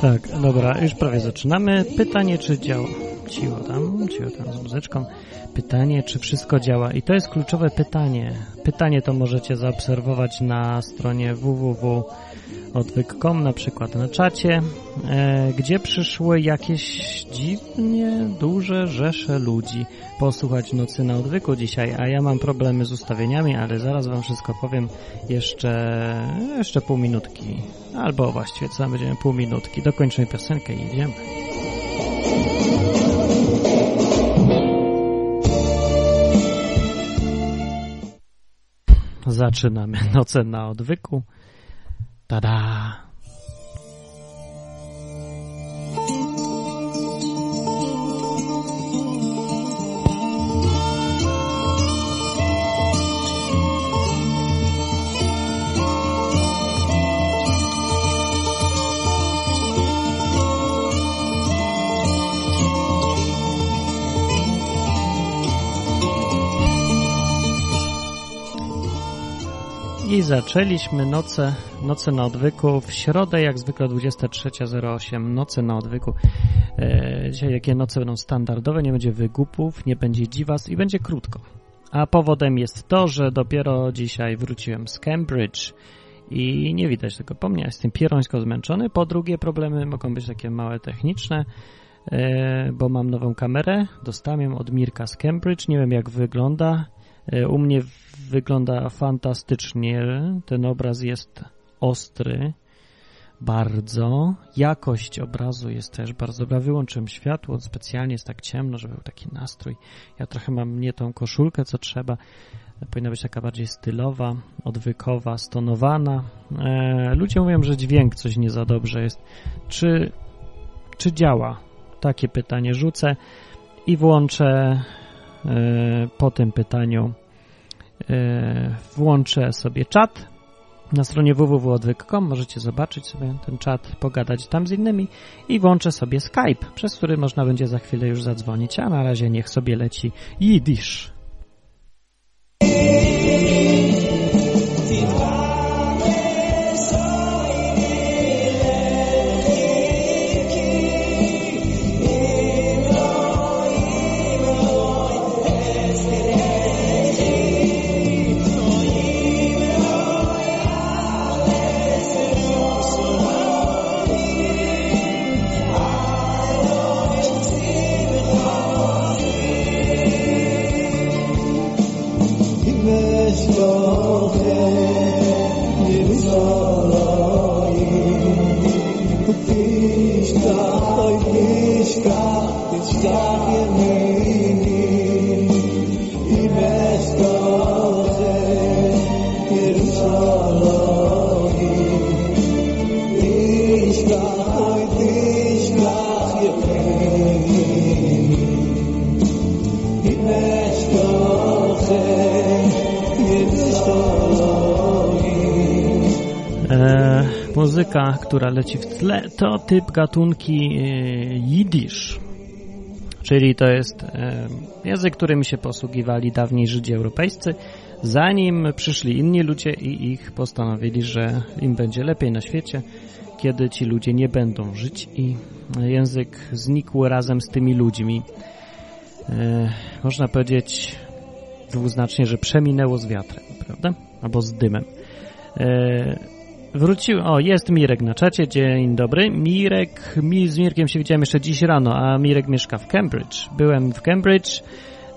Tak, dobra, już prawie zaczynamy. Pytanie, czy działa. Ciło tam, ciło tam z muzyczką. Pytanie, czy wszystko działa. I to jest kluczowe pytanie. Pytanie to możecie zaobserwować na stronie www odwyk.com, na przykład na czacie, e, gdzie przyszły jakieś dziwnie duże rzesze ludzi posłuchać Nocy na Odwyku dzisiaj, a ja mam problemy z ustawieniami, ale zaraz wam wszystko powiem jeszcze, jeszcze pół minutki, albo właściwie co będziemy pół minutki, dokończymy piosenkę i idziemy. Zaczynamy Noce na Odwyku. 哒哒。I zaczęliśmy noce, noce na odwyku. W środę, jak zwykle 23.08, noce na odwyku. E, dzisiaj jakie noce będą standardowe, nie będzie wygupów, nie będzie dziwas i będzie krótko. A powodem jest to, że dopiero dzisiaj wróciłem z Cambridge i nie widać tego po mnie, jestem pierońsko zmęczony. Po drugie problemy mogą być takie małe techniczne, e, bo mam nową kamerę, dostałem ją od Mirka z Cambridge, nie wiem jak wygląda, E, u mnie wygląda fantastycznie. Ten obraz jest ostry, bardzo. Jakość obrazu jest też bardzo dobra. Wyłączyłem światło, specjalnie jest tak ciemno, żeby był taki nastrój. Ja trochę mam nie tą koszulkę, co trzeba. Powinna być taka bardziej stylowa, odwykowa, stonowana. E, ludzie mówią, że dźwięk coś nie za dobrze jest. Czy, czy działa? Takie pytanie rzucę i włączę E, po tym pytaniu włączę sobie czat na stronie www.odwyk.com. Możecie zobaczyć sobie ten czat, pogadać tam z innymi i włączę sobie Skype, przez który można będzie za chwilę już zadzwonić, a na razie niech sobie leci Yiddish. Muzyka, która leci w tle, to typ gatunki e, jidysz, czyli to jest e, język, którym się posługiwali dawniej Żydzi europejscy, zanim przyszli inni ludzie i ich postanowili, że im będzie lepiej na świecie, kiedy ci ludzie nie będą żyć i język znikł razem z tymi ludźmi. E, można powiedzieć dwuznacznie, że przeminęło z wiatrem, prawda? Albo z dymem. Wrócił, o jest Mirek na czacie, dzień dobry. Mirek, mi z Mirkiem się widziałem jeszcze dziś rano, a Mirek mieszka w Cambridge. Byłem w Cambridge,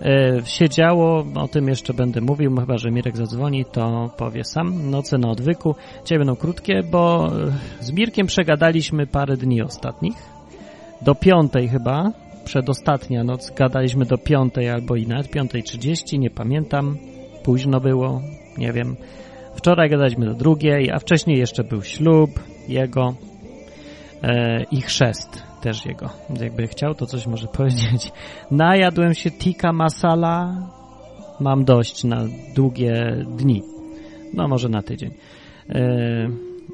e, siedziało, o tym jeszcze będę mówił, chyba że Mirek zadzwoni, to powie sam. Noce na odwyku, dzisiaj będą krótkie, bo z Mirkiem przegadaliśmy parę dni ostatnich. do piątej chyba, przedostatnia noc, gadaliśmy do piątej albo i nawet piątej trzydzieści, nie pamiętam, późno było, nie wiem. Wczoraj gadaliśmy do drugiej, a wcześniej jeszcze był ślub jego e, i chrzest też jego. Jakby chciał, to coś może powiedzieć. Najadłem się tikka masala, mam dość na długie dni. No może na tydzień. E,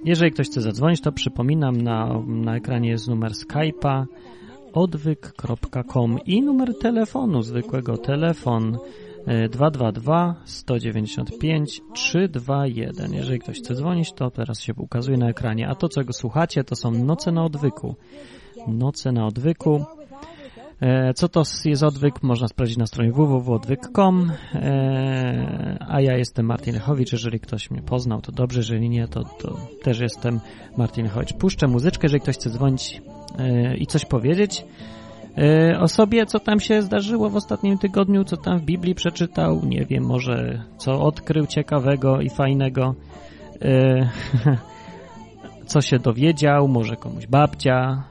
jeżeli ktoś chce zadzwonić, to przypominam, na, na ekranie jest numer Skype'a odwyk.com i numer telefonu, zwykłego telefon 222 195 321. Jeżeli ktoś chce dzwonić, to teraz się ukazuje na ekranie. A to, czego słuchacie, to są Noce na Odwyku. Noce na Odwyku. E, co to jest odwyk? Można sprawdzić na stronie www.odwyk.com. E, a ja jestem Martin Lechowicz. Jeżeli ktoś mnie poznał, to dobrze. Jeżeli nie, to, to też jestem Martin Lechowicz. Puszczę muzyczkę, jeżeli ktoś chce dzwonić e, i coś powiedzieć o sobie, co tam się zdarzyło w ostatnim tygodniu, co tam w Biblii przeczytał, nie wiem, może co odkrył ciekawego i fajnego, co się dowiedział, może komuś babcia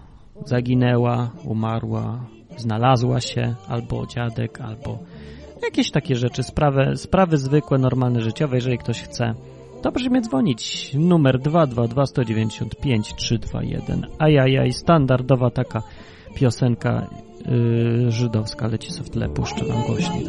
zaginęła, umarła, znalazła się, albo dziadek, albo jakieś takie rzeczy, sprawy, sprawy zwykłe, normalne, życiowe, jeżeli ktoś chce. To proszę mnie dzwonić. Numer 222 195 321. Ajajaj, standardowa taka piosenka yy, żydowska leci sobie w tle, puszczę wam głośniej.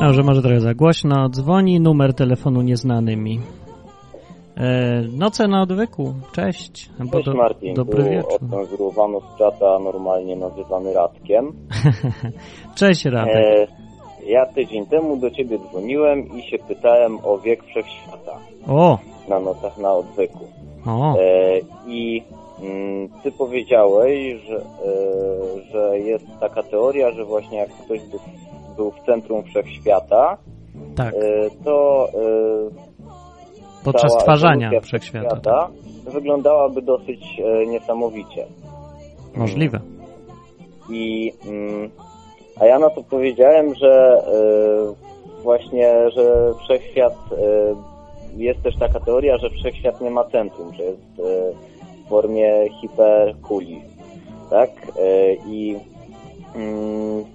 Dobrze, może trochę za głośno. Dzwoni numer telefonu nieznany mi. E, noce na odwyku. Cześć. Cześć do, Martin. Dobry tu wieczór. Z czata normalnie nazywany Radkiem. Cześć Radek. E, ja tydzień temu do ciebie dzwoniłem i się pytałem o wiek wszechświata. O! Na nocach na odwyku. O. E, I mm, ty powiedziałeś, że, e, że jest taka teoria, że właśnie jak ktoś był, był w centrum wszechświata, tak. E, to e, podczas stwarzania wszechświata, tak. wyglądałaby dosyć e, niesamowicie. Możliwe. I mm, a ja na to powiedziałem, że właśnie, że wszechświat, jest też taka teoria, że wszechświat nie ma centrum, że jest w formie hiperkuli, tak? I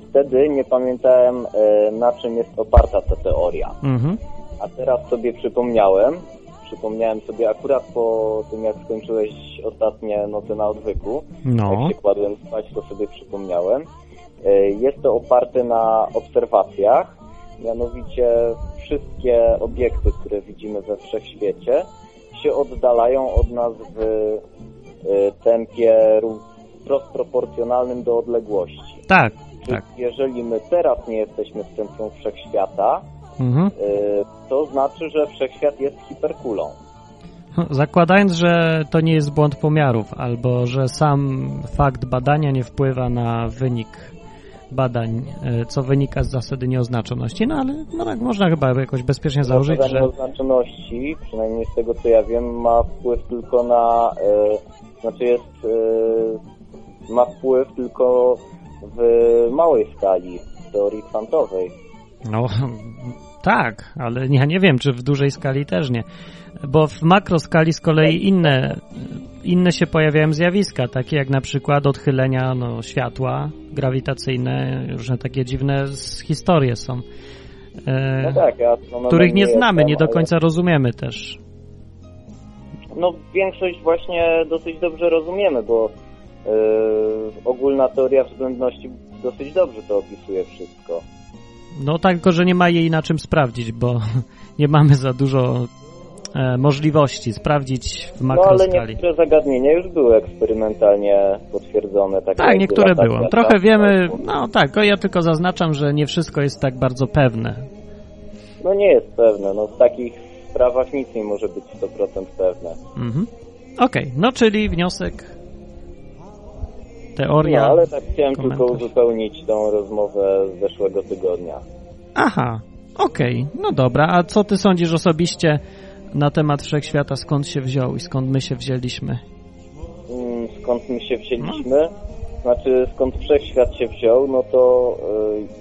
wtedy nie pamiętałem, na czym jest oparta ta teoria. Mhm. A teraz sobie przypomniałem, przypomniałem sobie akurat po tym, jak skończyłeś ostatnie noce na odwyku, no. jak się kładłem spać, to sobie przypomniałem, E, jest to oparte na obserwacjach, mianowicie wszystkie obiekty, które widzimy we wszechświecie, się oddalają od nas w e, tempie wprost proporcjonalnym do odległości. Tak, tak. Jeżeli my teraz nie jesteśmy w centrum wszechświata, mhm. E, to znaczy, że wszechświat jest hiperkulą. Zakładając, że to nie jest błąd pomiarów, albo że sam fakt badania nie wpływa na wynik badań, e, co wynika z zasady nieoznaczoności, no ale no tak można chyba jakoś bezpiecznie założyć, Zasada że... nieoznaczoności, przynajmniej z tego co ja wiem, ma wpływ tylko na, e, znaczy jest, ma wpływ tylko w małej skali, w teorii kwantowej. No, tak, ale ja nie wiem, czy w dużej skali też nie. Bo w makroskali z kolei inne inne się pojawiają zjawiska, takie jak na przykład odchylenia no, światła grawitacyjne, różne takie dziwne historie są, e, no tak, których nie znamy, jestem, nie do końca ale... rozumiemy też. No większość właśnie dosyć dobrze rozumiemy, bo ogólna teoria względności dosyć dobrze to opisuje wszystko. No tak, tylko że nie ma jej na czym sprawdzić, bo nie mamy za dużo e, możliwości sprawdzić w makroskali. No ale niektóre zagadnienia już były eksperymentalnie potwierdzone. Tak, tak niektóre były. Trochę wiemy, no tak, ja tylko zaznaczam, że nie wszystko jest tak bardzo pewne. No nie jest pewne, no w takich sprawach nic nie może być 100% pewne. Mhm. Okej, okay. no czyli wniosek teoria. No, ale tak chciałem komentarz. tylko uzupełnić tą rozmowę z zeszłego tygodnia. Aha, Okej, okay, no dobra. A co ty sądzisz osobiście na temat wszechświata, skąd się wziął i skąd my się wzięliśmy? Mm, skąd my się wzięliśmy? No. Znaczy, skąd wszechświat się wziął, no to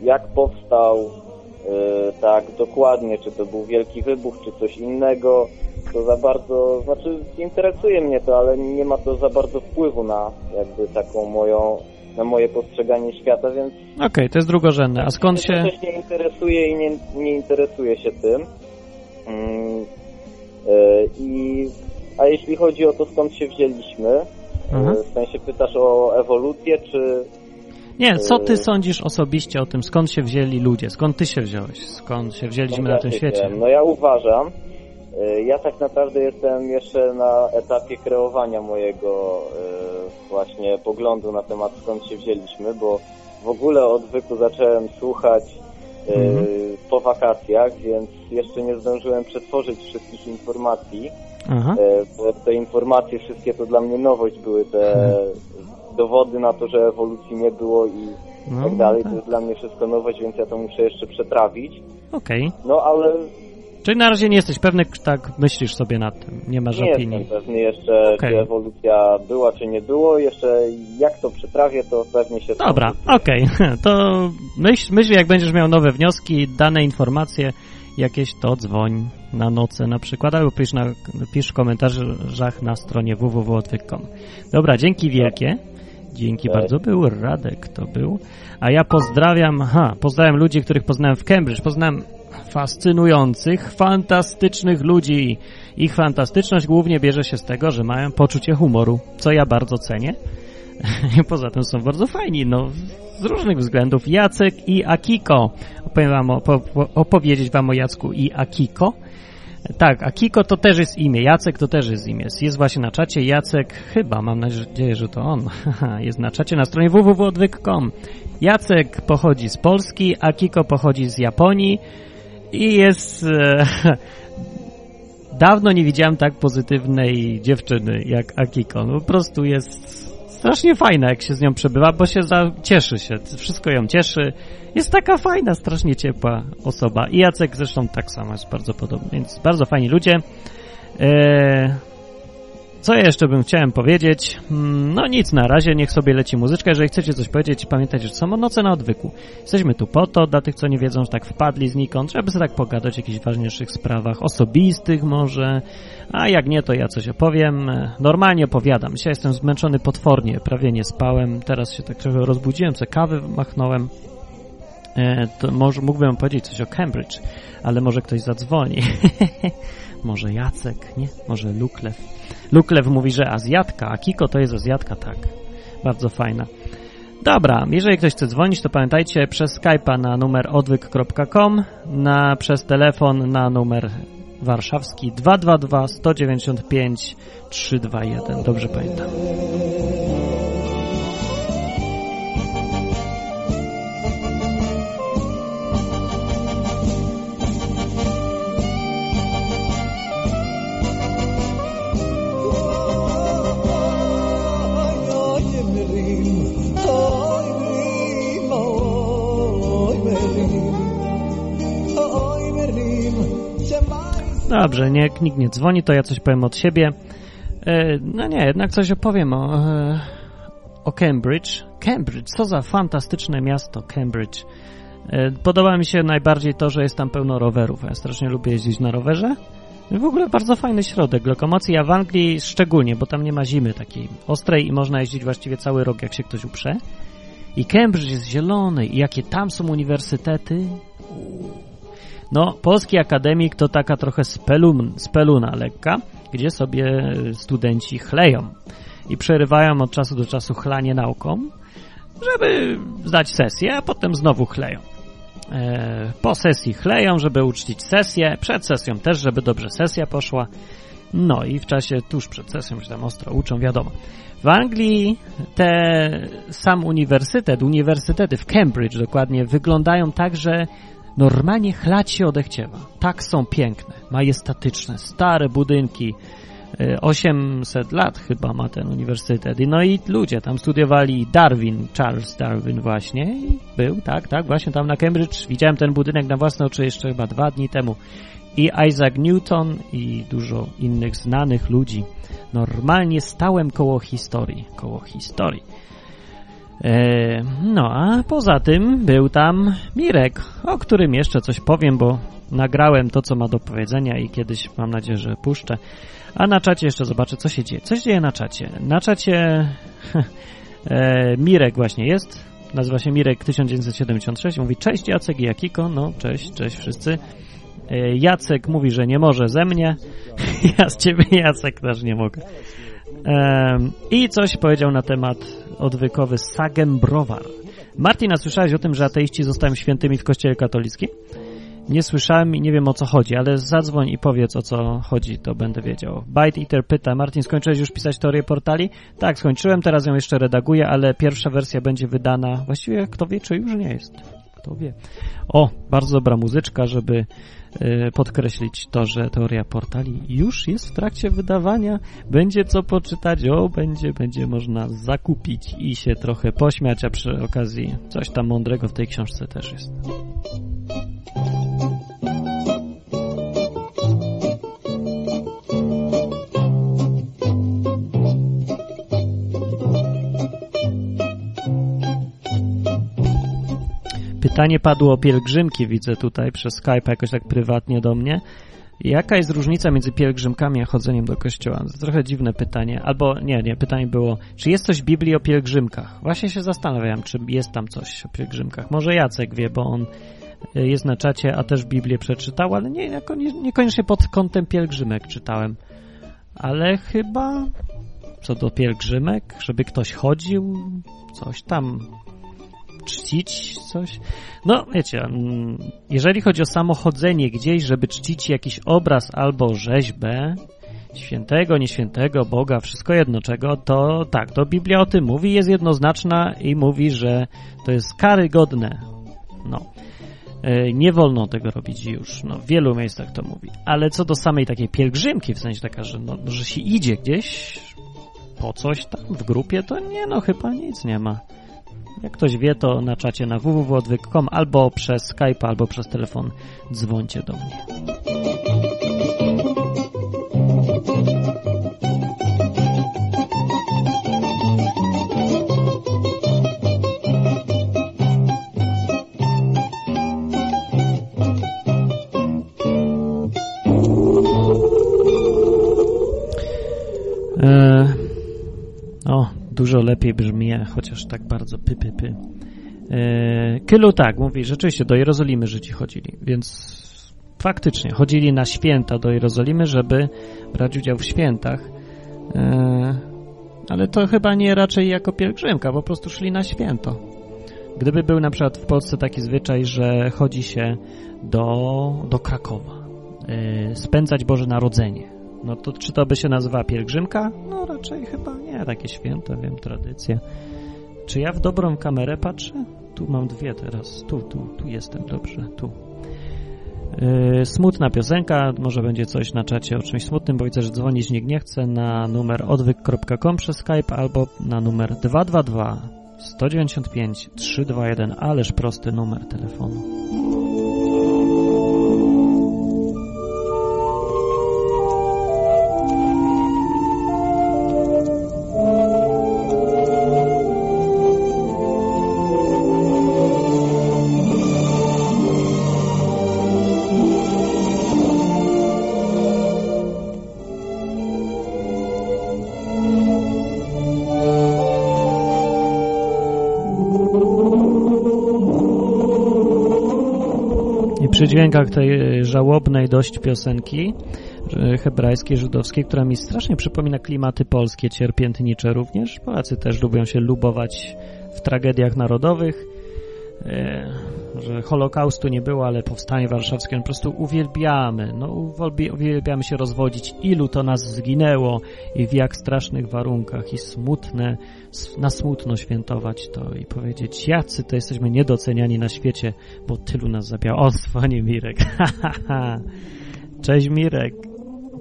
y, jak powstał y, tak dokładnie, czy to był wielki wybuch, czy coś innego, to za bardzo, znaczy interesuje mnie to, ale nie ma to za bardzo wpływu na jakby taką moją, na moje postrzeganie świata, więc... Okej, okay, to jest drugorzędne. A skąd się... Ja nie interesuje i nie, nie interesuje się tym. Mm, i, a jeśli chodzi o to, skąd się wzięliśmy, mhm. w sensie pytasz o ewolucję, czy... Nie, co ty sądzisz osobiście o tym, skąd się wzięli ludzie, skąd ty się wziąłeś, skąd się wzięliśmy na tym świecie? No ja uważam, ja tak naprawdę jestem jeszcze na etapie kreowania mojego właśnie poglądu na temat skąd się wzięliśmy, bo w ogóle odwyku zacząłem słuchać mhm. po wakacjach, więc jeszcze nie zdążyłem przetworzyć wszystkich informacji, Aha. bo te informacje wszystkie to dla mnie nowość były, te mhm. dowody na to, że ewolucji nie było i no, tak dalej, tak. to jest dla mnie wszystko nowość, więc ja to muszę jeszcze przetrawić. Okej. Okay. No ale Czyli na razie nie jesteś pewny, tak myślisz sobie nad tym, nie masz nie opinii. Nie jestem pewny jeszcze, okay. czy ewolucja była, czy nie było. Jeszcze jak to przetrawię, to pewnie się... Dobra, okej. Okay. To myśl, myśl, jak będziesz miał nowe wnioski, dane informacje jakieś, to dzwoń na noce na przykład, albo pisz, na, pisz w komentarzach na stronie www.odwyk.com. Dobra, dzięki wielkie. Dzięki Cześć. bardzo. Był Radek, to był. A ja pozdrawiam, ha, pozdrawiam ludzi, których poznałem w Cambridge. Poznałem fascynujących, fantastycznych ludzi. Ich fantastyczność głównie bierze się z tego, że mają poczucie humoru, co ja bardzo cenię. Poza tym są bardzo fajni, no, z różnych względów. Jacek i Akiko. Opowiem wam, opowiedzieć wam o Jacku i Akiko. Tak, Akiko to też jest imię, Jacek to też jest imię. Jest właśnie na czacie Jacek, chyba, mam nadzieję, że to on. jest na czacie na stronie www.odwyk.com. Jacek pochodzi z Polski, Akiko pochodzi z Japonii i jest... E, dawno nie widziałem tak pozytywnej dziewczyny jak Akiko. No, po prostu jest strasznie fajna, jak się z nią przebywa, bo się za, cieszy się, wszystko ją cieszy. Jest taka fajna, strasznie ciepła osoba. I Jacek zresztą tak samo jest bardzo podobny, więc bardzo fajni ludzie. Eee, co jeszcze bym chciałem powiedzieć? Hmm, no nic, na razie niech sobie leci muzyczka. Jeżeli chcecie coś powiedzieć, pamiętajcie, że są noce na odwyku. Jesteśmy tu po to, dla tych, co nie wiedzą, że tak wpadli znikąd, żeby sobie tak pogadać o jakichś ważniejszych sprawach, osobistych może, a jak nie, to ja coś opowiem. Normalnie opowiadam. Dzisiaj jestem zmęczony potwornie, prawie nie spałem. Teraz się tak trochę rozbudziłem, co kawy machnąłem. E, to może mógłbym powiedzieć coś o Cambridge, ale może ktoś zadzwoni. może Jacek, nie? Może Luklew. Luklew mówi, że Azjatka, a Kiko to jest Azjatka, tak. Bardzo fajna. Dobra, jeżeli ktoś chce dzwonić, to pamiętajcie przez Skype'a na numer odwyk.com, na, przez telefon na numer warszawski 222 195 321. Dobrze pamiętam. Dobrze, nie, nikt nie dzwoni, to ja coś powiem od siebie. E, no nie, jednak coś opowiem o, e, o Cambridge. Cambridge, co za fantastyczne miasto Cambridge. E, podoba mi się najbardziej to, że jest tam pełno rowerów. Ja strasznie lubię jeździć na rowerze. W ogóle bardzo fajny środek lokomocji, a w Anglii szczególnie, bo tam nie ma zimy takiej ostrej i można jeździć właściwie cały rok, jak się ktoś uprze. I Cambridge jest zielony i jakie tam są uniwersytety. No, polski akademik to taka trochę spelun, speluna lekka, gdzie sobie studenci chleją i przerywają od czasu do czasu chlanie nauką, żeby zdać sesję, a potem znowu chleją. E, po sesji chleją, żeby uczcić sesję, przed sesją też, żeby dobrze sesja poszła. No i w czasie tuż przed sesją się tam ostro uczą, wiadomo. W Anglii te sam uniwersytet, uniwersytety w Cambridge dokładnie wyglądają tak, że normalnie chlać się odechciewa. Tak są piękne, majestatyczne, stare budynki, 800 lat chyba ma ten uniwersytet. No i ludzie tam studiowali Darwin, Charles Darwin właśnie. Był, tak, tak, właśnie tam na Cambridge. Widziałem ten budynek na własne oczy jeszcze chyba dwa dni temu. I Isaac Newton i dużo innych znanych ludzi. Normalnie stałem koło historii, koło historii. E, no a poza tym był tam Mirek, o którym jeszcze coś powiem, bo nagrałem to, co ma do powiedzenia i kiedyś mam nadzieję, że puszczę. A na czacie jeszcze zobaczę, co się dzieje. Co się dzieje na czacie? Na czacie e, Mirek właśnie jest. Nazywa się Mirek 1976. Mówi, cześć Jacek i Jakiko. No, cześć, cześć wszyscy. E, Jacek mówi, że nie może ze mnie. ja z ciebie, Jacek, też nie mogę. I coś powiedział na temat odwykowy Sagem Browar. Martina, słyszałeś o tym, że ateiści zostają świętymi w kościele katolickim? Nie słyszałem i nie wiem o co chodzi, ale zadzwoń i powiedz o co chodzi, to będę wiedział. Byte Eater pyta, Martin, skończyłeś już pisać teorię portali? Tak, skończyłem, teraz ją jeszcze redaguję, ale pierwsza wersja będzie wydana, właściwie kto wie, czy już nie jest. Kto wie. O, bardzo dobra muzyczka, żeby podkreślić to, że teoria portali już jest w trakcie wydawania. Będzie co poczytać, o, będzie, będzie można zakupić i się trochę pośmiać, a przy okazji coś tam mądrego w tej książce też jest. Pytanie padło o pielgrzymki, widzę tutaj przez Skype jakoś tak prywatnie do mnie. Jaka jest różnica między pielgrzymkami a chodzeniem do kościoła? To trochę dziwne pytanie. Albo nie, nie, pytanie było, czy jest coś w Biblii o pielgrzymkach? Właśnie się zastanawiam, czy jest tam coś o pielgrzymkach. Może Jacek wie, bo on y, jest na czacie, a też Biblię przeczytał, ale nie, niekoniecznie pod kątem pielgrzymek czytałem. Ale chyba co do pielgrzymek, żeby ktoś chodził, coś tam czcić coś. No, wiecie, mm, jeżeli chodzi o samochodzenie gdzieś, żeby czcić jakiś obraz albo rzeźbę, świętego, nieświętego, Boga, wszystko jedno czego, to tak, to Biblia o tym mówi, jest jednoznaczna i mówi, że to jest karygodne. No. E, nie wolno tego robić już. No, w wielu miejscach to mówi. Ale co do samej takiej pielgrzymki, w sensie taka, że, no, że się idzie gdzieś po coś tam w grupie, to nie, no chyba nic nie ma. Jak ktoś wie, to na czacie na www.odwyk.com albo przez Skype, albo przez telefon dzwońcie do mnie. Dużo lepiej brzmi, chociaż tak bardzo py, py, py. E, Kylu tak, mówi, rzeczywiście do Jerozolimy Żydzi chodzili, więc faktycznie chodzili na święta do Jerozolimy, żeby brać udział w świętach, e, ale to chyba nie raczej jako pielgrzymka, po prostu szli na święto. Gdyby był na przykład w Polsce taki zwyczaj, że chodzi się do, do Krakowa, e, spędzać Boże Narodzenie, no to czy to by się nazywała pielgrzymka? No raczej chyba nie, takie święto, wiem, tradycja. Czy ja w dobrą kamerę patrzę? Tu mam dwie teraz, tu, tu, tu jestem, dobrze, tu. Yy, smutna piosenka, może będzie coś na czacie o czymś smutnym, bo widzę, że dzwonić nikt nie chce na numer odwyk.com przez Skype albo na numer 222 195 321, ależ prosty numer telefonu. Dźwiękach tej e, żałobnej dość piosenki e, hebrajskiej, żydowskiej, która mi strasznie przypomina klimaty polskie, cierpiętnicze również. Polacy też lubią się lubować w tragediach narodowych, e, że Holokaustu nie było, ale powstanie warszawskie po prostu uwielbiamy. No, uwielbiamy się rozwodzić, ilu to nas zginęło i w jak strasznych warunkach i smutne, na smutno świętować to i powiedzieć, jacy to jesteśmy niedoceniani na świecie, bo tylu nas zabiało. O, dzwoni Mirek. Cześć Mirek.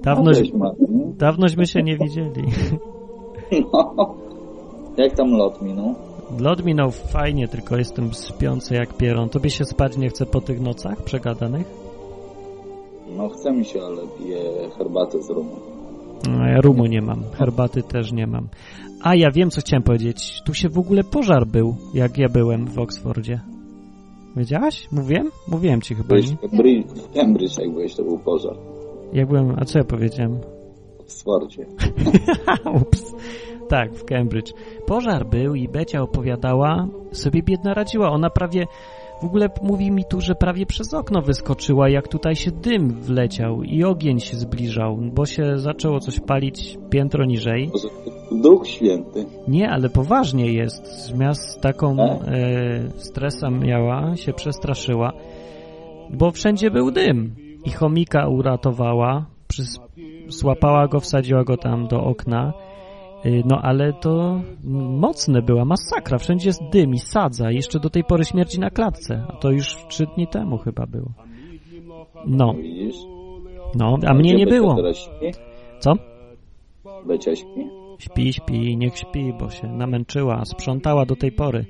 Dawnoś, Cześć, dawnośmy się nie widzieli. No. Jak tam lot minął? Lot minął fajnie, tylko jestem śpiący jak pieron. Tobie się spać nie chce po tych nocach przegadanych? No chce mi się, ale piję herbatę z rumu. No, ja rumu nie mam, herbaty też nie mam. A ja wiem, co chciałem powiedzieć. Tu się w ogóle pożar był, jak ja byłem w Oksfordzie. Wiedziałaś? Mówiłem? Mówiłem ci chyba, Byłeś nie? w Cambridge jak byłeś, to był pożar. Jak byłem, a co ja powiedziałem? W Oksfordzie. Ups. Tak, w Cambridge. Pożar był i Becia opowiadała, sobie biedna radziła. Ona prawie, w ogóle mówi mi tu, że prawie przez okno wyskoczyła, jak tutaj się dym wleciał i ogień się zbliżał, bo się zaczęło coś palić piętro niżej. Duch Święty. Nie, ale poważnie jest. Miast taką E? e, stresa miała, się przestraszyła, bo wszędzie był dym. I chomika uratowała, przys- złapała go, wsadziła go tam do okna. Y, No ale to mocne była, masakra. Wszędzie jest dym i sadza. Jeszcze do tej pory śmierci na klatce. A to już trzy dni temu chyba było. No, no, a mnie nie było. Co? Becia śpi? Śpi, śpi, niech śpi, bo się namęczyła, sprzątała do tej pory.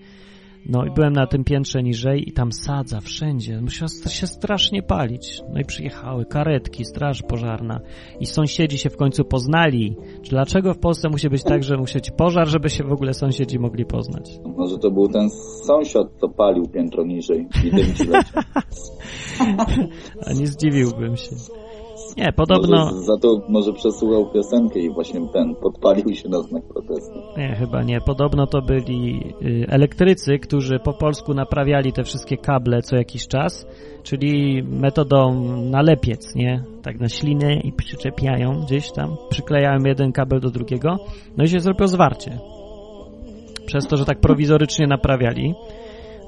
No i byłem na tym piętrze niżej i tam sadza wszędzie. Musiała się strasznie palić. No i przyjechały karetki, straż pożarna i sąsiedzi się w końcu poznali. Czy dlaczego w Polsce musi być tak, że musi być pożar, żeby się w ogóle sąsiedzi mogli poznać? Może to był ten sąsiad, co palił piętro niżej i dym ci. A nie zdziwiłbym się. Nie, podobno... Może za to może przesłuchał piosenkę i właśnie ten podpalił się na znak protestu. Nie, chyba nie. Podobno to byli y, elektrycy, którzy po polsku naprawiali te wszystkie kable co jakiś czas, czyli metodą na lepiec, nie? Tak na ślinę i przyczepiają gdzieś tam, przyklejają jeden kabel do drugiego, no i się zrobiło zwarcie. Przez to, że tak prowizorycznie naprawiali.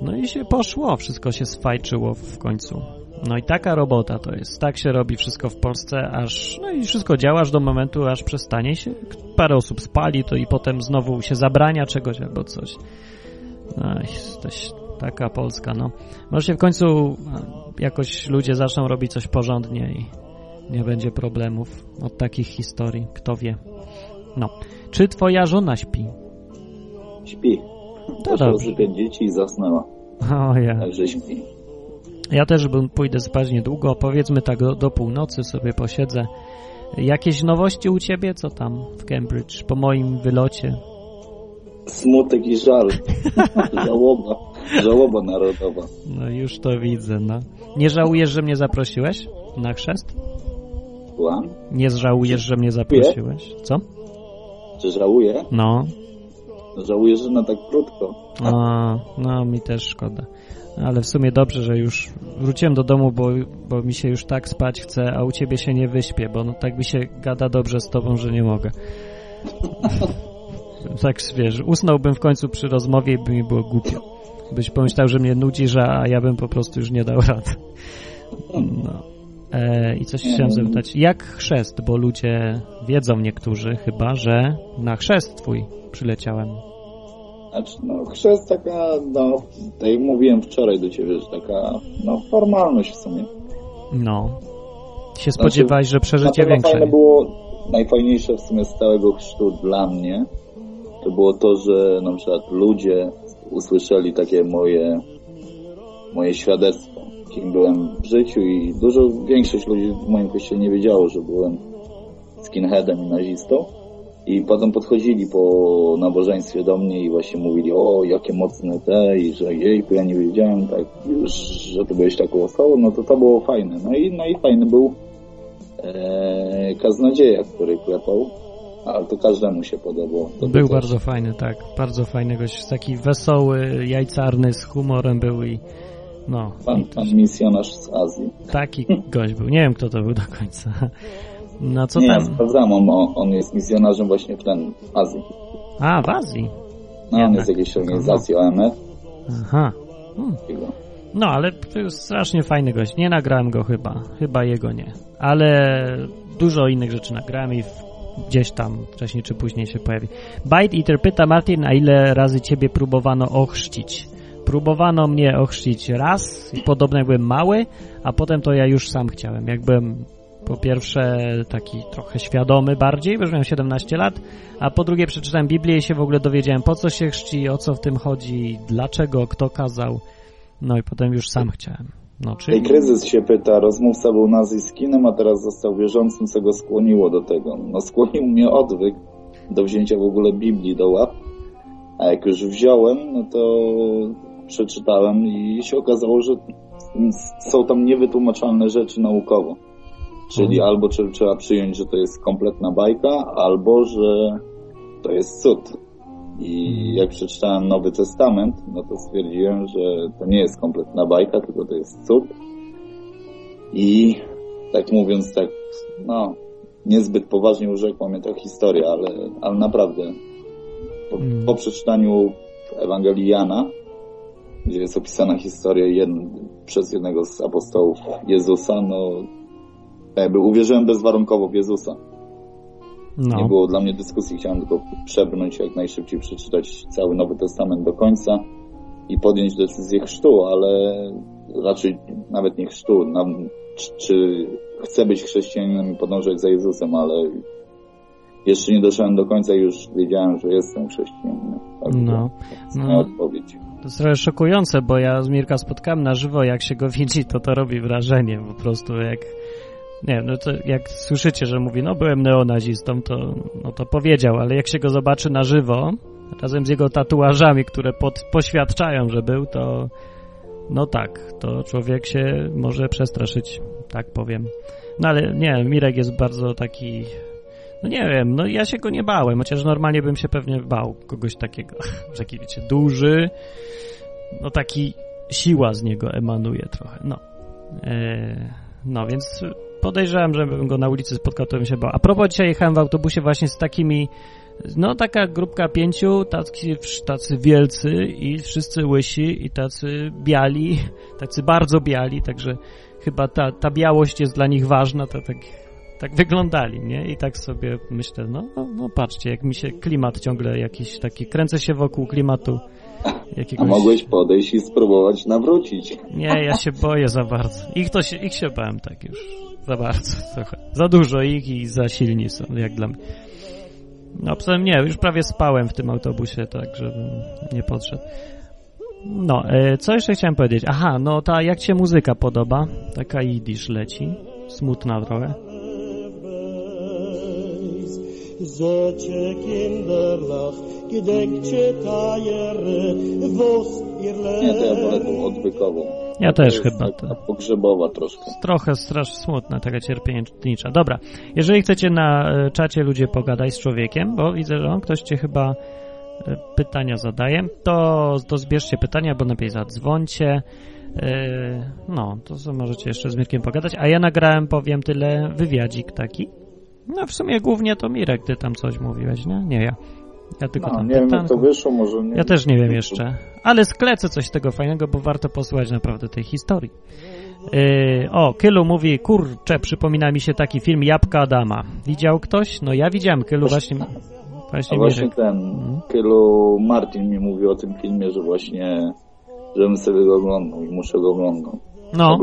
No i się poszło, wszystko się sfajczyło w końcu. No i taka robota to jest. Tak się robi wszystko w Polsce, aż no i wszystko działa aż do momentu, aż przestanie się. Parę osób spali to i potem znowu się zabrania czegoś albo coś. No jesteś taka Polska, no. Może się w końcu a, jakoś ludzie zaczną robić coś porządnie i nie będzie problemów od takich historii. Kto wie. No. Czy twoja żona śpi? Śpi. To Poszła dobrze. dzieci i zasnęła. O ja. Także śpi. Ja też bym pójdę spać niedługo, powiedzmy tak do, do północy sobie posiedzę. Jakieś nowości u ciebie? Co tam w Cambridge po moim wylocie? Smutek i żal. Żałoba. Żałoba narodowa. No już to widzę, no. Nie żałujesz, że mnie zaprosiłeś na chrzest? Słucham? Nie żałujesz, że mnie zaprosiłeś? Co? Czy żałuję? No, Żałuję, że na tak krótko. a, no mi też szkoda. Ale w sumie dobrze, że już wróciłem do domu, bo, bo mi się już tak spać chce, a u ciebie się nie wyśpię, bo no, tak mi się gada dobrze z tobą, że nie mogę. tak wiesz, usnąłbym w końcu przy rozmowie i by mi było głupio. Byś pomyślał, że mnie nudzisz, a ja bym po prostu już nie dał rady. No. E, I coś chciałem zapytać. Jak chrzest, bo ludzie wiedzą niektórzy chyba, że na chrzest twój przyleciałem. Znaczy, no, chrzest taka, no, tak jak mówiłem wczoraj do ciebie, że taka, no, formalność w sumie. No. Się spodziewałeś, że Na przeżycie większe. fajne było, najfajniejsze w sumie z całego chrztu dla mnie, to było to, że na przykład ludzie usłyszeli takie moje, moje świadectwo, kim byłem w życiu i dużo większość ludzi w moim kościele nie wiedziało, że byłem skinheadem i nazistą. I potem podchodzili po nabożeństwie do mnie i właśnie mówili, o, jakie mocne te, i że jejku, ja nie wiedziałem, tak, już, że ty byłeś taką osobą, no to to było fajne. No i, no i fajny był e, Kaznodzieja, który klepał, ale to każdemu się podobało. To Był też. bardzo fajny, tak. Bardzo fajny gość. Taki wesoły, jajcarny, z humorem był i no. Pan, i pan misjonarz z Azji. taki gość był. Nie wiem, kto to był do końca. No co nie, tam? sprawdzam, on, on jest misjonarzem właśnie w ten w Azji. A, w Azji. No, on Jednak. jest z jakiejś organizacji OMF. Aha. Hmm. No, ale to jest strasznie fajny gość. Nie nagrałem go chyba. Chyba jego nie. Ale dużo innych rzeczy nagrałem i gdzieś tam wcześniej czy później się pojawi. Bite Eater pyta Martin, a ile razy ciebie próbowano ochrzcić? Próbowano mnie ochrzcić raz, i podobno jak byłem mały, a potem to ja już sam chciałem. Jak byłem po pierwsze taki trochę świadomy bardziej, bo już miałem 17 lat, a po drugie przeczytałem Biblię i się w ogóle dowiedziałem po co się chrzci, o co w tym chodzi, dlaczego, kto kazał. No i potem już sam chciałem. No, czyli... I kryzys się pyta, rozmówca był nazwiskinem, a teraz został wierzącym, co go skłoniło do tego. No skłonił mnie odwyk do wzięcia w ogóle Biblii do łap, a jak już wziąłem, no to przeczytałem i się okazało, że są tam niewytłumaczalne rzeczy naukowo. Czyli mhm. albo trzeba przyjąć, że to jest kompletna bajka, albo że to jest cud. I mhm. jak przeczytałem Nowy Testament, no to stwierdziłem, że to nie jest kompletna bajka, tylko to jest cud. I tak mówiąc tak, no, niezbyt poważnie urzekła mnie ta historia, ale, ale naprawdę po, mhm. po przeczytaniu Ewangelii Jana, gdzie jest opisana historia jed, przez jednego z apostołów Jezusa, no jakby uwierzyłem bezwarunkowo w Jezusa. No. Nie było dla mnie dyskusji, chciałem tylko przebrnąć jak najszybciej, przeczytać cały Nowy Testament do końca i podjąć decyzję chrztu, ale raczej nawet nie chrztu, czy, czy chcę być chrześcijaninem i podążać za Jezusem, ale jeszcze nie doszedłem do końca i już wiedziałem, że jestem chrześcijaninem. Tak no. no. odpowiedź. To jest trochę szokujące, bo ja z Mirka spotkałem na żywo, jak się go widzi, to to robi wrażenie po prostu, jak nie no to jak słyszycie, że mówi, no byłem neonazistą, to, no to powiedział, ale jak się go zobaczy na żywo, razem z jego tatuażami, które pod, poświadczają, że był, to no tak, to człowiek się może przestraszyć, tak powiem. No ale nie, Mirek jest bardzo taki, no nie wiem, no ja się go nie bałem, chociaż normalnie bym się pewnie bał kogoś takiego, taki wiecie, duży, no taki siła z niego emanuje trochę, no. E, no więc podejrzewam, że bym go na ulicy spotkał, to bym się bał. A propos, dzisiaj jechałem w autobusie właśnie z takimi, no taka grupka pięciu, tacy, tacy wielcy i wszyscy łysi i tacy biali, tacy bardzo biali, także chyba ta, ta białość jest dla nich ważna, to tak, tak wyglądali, nie? I tak sobie myślę, no, no, no patrzcie, jak mi się klimat ciągle jakiś taki, kręcę się wokół klimatu Jakiegoś... A mogłeś podejść i spróbować nawrócić. Nie, ja się boję za bardzo. Ich, to się, ich się bałem tak już. Za bardzo trochę. Za dużo ich i za silni są, jak dla mnie. No, poza nie, już prawie spałem w tym autobusie, tak, żebym nie podszedł. No, e, co jeszcze chciałem powiedzieć? Aha, no ta, jak ci się muzyka podoba? Taka jidysz leci. Smutna trochę. Nie, to ja wolę tą odwykową. Ja też chyba. To pogrzebowa troszkę. Trochę strasznie smutna, taka cierpiętnicza. Dobra, jeżeli chcecie na e, czacie ludzie pogadać z człowiekiem, bo widzę, że on, ktoś cię chyba e, pytania zadaje, to, to zbierzcie pytania, bo najpierw zadzwońcie. E, no, to możecie jeszcze z Mirkiem pogadać. A ja nagrałem, powiem tyle, wywiadzik taki. No w sumie głównie to Mirek, ty tam coś mówiłeś, nie? Nie ja. Ja tylko no, tam nie wiem, jak to wyszło, może nie. Ja też nie wiem jeszcze. Ale sklecę coś tego fajnego, bo warto posłuchać naprawdę tej historii. Yy, o, Kylu mówi, kurczę, przypomina mi się taki film Jabłka Adama. Widział ktoś? No ja widziałem, Kylu właśnie... Właśnie, właśnie ten, hmm? Kylu Martin mi mówił o tym filmie, że właśnie, żebym sobie go oglądał i muszę go oglądać. No,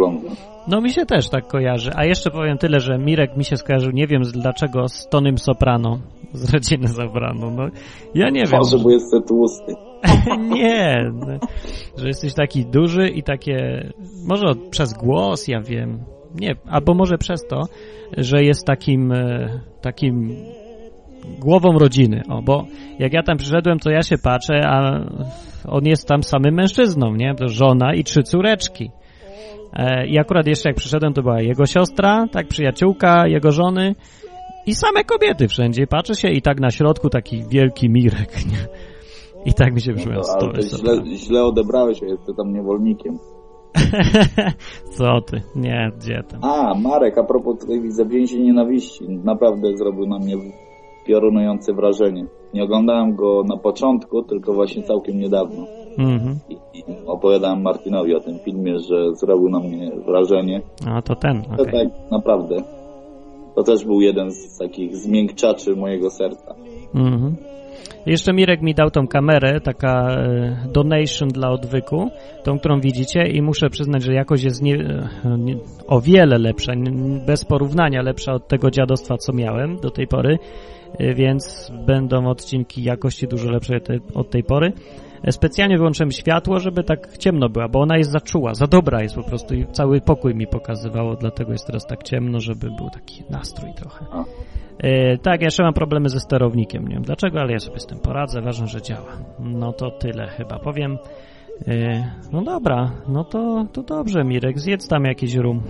no mi się też tak kojarzy. A jeszcze powiem tyle, że Mirek mi się skojarzył, nie wiem dlaczego, z Tonym Soprano, z rodziny Soprano. No, ja nie wiem. Może, bo jestem tłusty. nie, no, że jesteś taki duży i takie, może przez głos, ja wiem, nie, albo może przez to, że jest takim, e, takim głową rodziny, o, bo jak ja tam przyszedłem, to ja się patrzę, a on jest tam samym mężczyzną, nie? To żona i trzy córeczki. E, I akurat jeszcze jak przyszedłem, to była jego siostra, tak, przyjaciółka jego żony i same kobiety wszędzie. Patrzę się i tak na środku taki wielki Mirek, nie? I tak mi się brzmiał no, ale źle, źle odebrałeś, ja jestem tam niewolnikiem. Co ty? Nie, gdzie tam? A, Marek, a propos tutaj widzę więzi nienawiści. Naprawdę zrobił na mnie piorunujące wrażenie. Nie oglądałem go na początku, tylko właśnie całkiem niedawno. Mm-hmm. I, opowiadałem Martinowi o tym filmie, że zrobił na mnie wrażenie. A to ten. Okay. To tak, naprawdę. To też był jeden z takich zmiękczaczy mojego serca. Mm-hmm. Jeszcze Mirek mi dał tą kamerę, taka e, donation dla odwyku, tą, którą widzicie i muszę przyznać, że jakość jest nie, e, nie, o wiele lepsza, bez porównania lepsza od tego dziadostwa, co miałem do tej pory, e, więc będą odcinki jakości dużo lepsze od tej pory. Specjalnie wyłączyłem światło, żeby tak ciemno była, bo ona jest zaczuła, za dobra jest po prostu i cały pokój mi pokazywało, dlatego jest teraz tak ciemno, żeby był taki nastrój trochę. E, tak, ja jeszcze mam problemy ze sterownikiem, nie wiem dlaczego, ale ja sobie z tym poradzę, ważne, że działa. No to tyle chyba powiem. E, no dobra, no to, to dobrze Mirek, zjedz tam jakiś rum.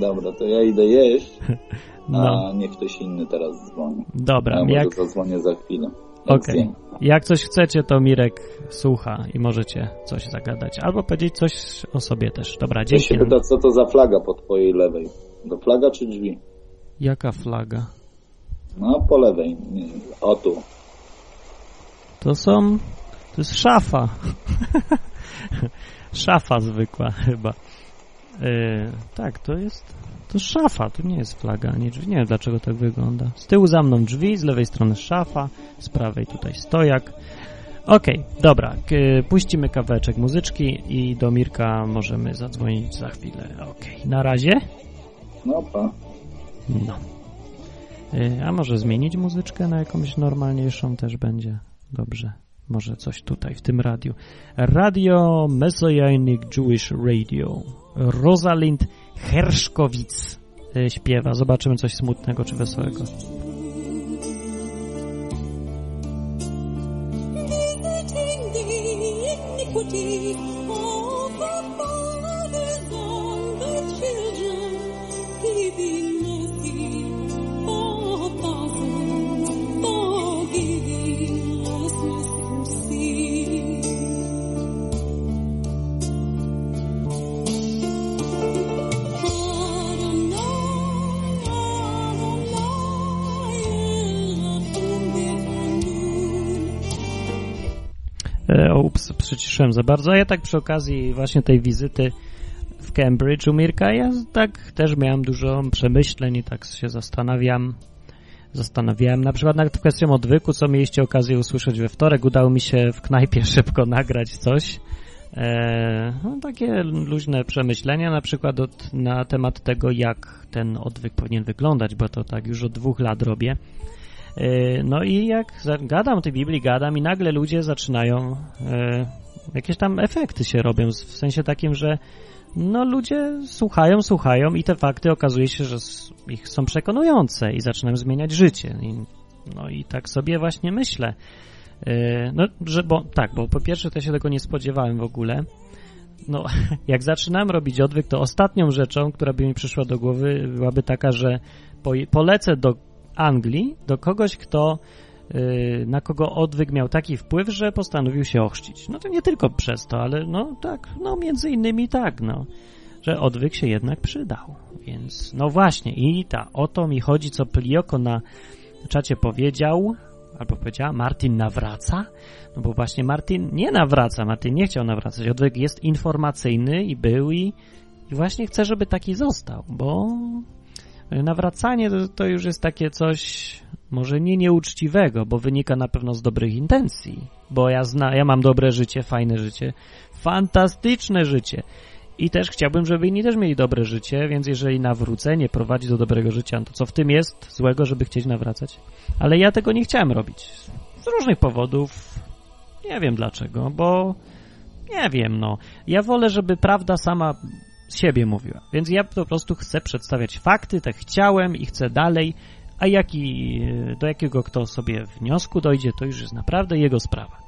Dobra, to ja idę jeść, a no. niech ktoś inny teraz dzwoni. Dobra. Ja jak... zadzwonię za chwilę. Okej. Okay. Jak coś chcecie, to Mirek słucha i możecie coś zagadać. Albo powiedzieć coś o sobie też. Dobra, dzięki. Ja się pyta, co to za flaga po twojej lewej? To flaga czy drzwi? Jaka flaga? No, po lewej. O tu. To są... To jest szafa. szafa zwykła chyba. Yy, tak, to jest... To szafa, to nie jest flaga, nie drzwi. Nie wiem dlaczego tak wygląda. Z tyłu za mną drzwi, z lewej strony szafa, z prawej tutaj stojak. Okej, okay, dobra, puścimy kawałeczek muzyczki i do Mirka możemy zadzwonić za chwilę. Okej, okay. na razie. No pa. No. Y, a może zmienić muzyczkę na jakąś normalniejszą też będzie. Dobrze. Może coś tutaj w tym radiu. Radio Messianic Jewish Radio. Rosalind Herszkowic y, śpiewa. Zobaczymy coś smutnego czy wesołego. Ups, przyciszyłem za bardzo. A ja tak przy okazji właśnie tej wizyty w Cambridge u Mirka, ja tak też miałem dużo przemyśleń i tak się zastanawiam. Zastanawiałem na przykład nad kwestią odwyku, co mieliście okazję usłyszeć we wtorek. Udało mi się w knajpie szybko nagrać coś. E, no, takie luźne przemyślenia na przykład od, na temat tego, jak ten odwyk powinien wyglądać, bo to tak już od dwóch lat robię. E, no i jak gadam o tej Biblii, gadam i nagle ludzie zaczynają, e, jakieś tam efekty się robią, w sensie takim, że no ludzie słuchają, słuchają i te fakty okazuje się, że ich są przekonujące i zaczynają zmieniać życie. No i tak sobie właśnie myślę. E, no, że, bo tak, bo po pierwsze to się tego nie spodziewałem w ogóle. No, jak zaczynałem robić odwyk, to ostatnią rzeczą, która by mi przyszła do głowy, byłaby taka, że po, polecę do Anglii do kogoś, kto y, na kogo odwyk miał taki wpływ, że postanowił się ochrzcić. No to nie tylko przez to, ale no tak, no między innymi tak, no, że odwyk się jednak przydał. Więc no właśnie i ta, o to mi chodzi, co Plioko na czacie powiedział, albo powiedziała, Martin nawraca, no bo właśnie Martin nie nawraca, Martin nie chciał nawracać, odwyk jest informacyjny i był i, i właśnie chce, żeby taki został, bo Nawracanie to, to już jest takie coś może nie nieuczciwego, bo wynika na pewno z dobrych intencji, bo ja, zna, ja mam dobre życie, fajne życie, fantastyczne życie i też chciałbym, żeby inni też mieli dobre życie, więc jeżeli nawrócenie prowadzi do dobrego życia, to co w tym jest złego, żeby chcieć nawracać? Ale ja tego nie chciałem robić. Z różnych powodów. Nie wiem dlaczego, bo nie wiem, no. Ja wolę, żeby prawda sama z siebie mówiła. Więc ja po prostu chcę przedstawiać fakty, tak chciałem i chcę dalej, a jaki, do jakiego kto sobie wniosku dojdzie, to już jest naprawdę jego sprawa.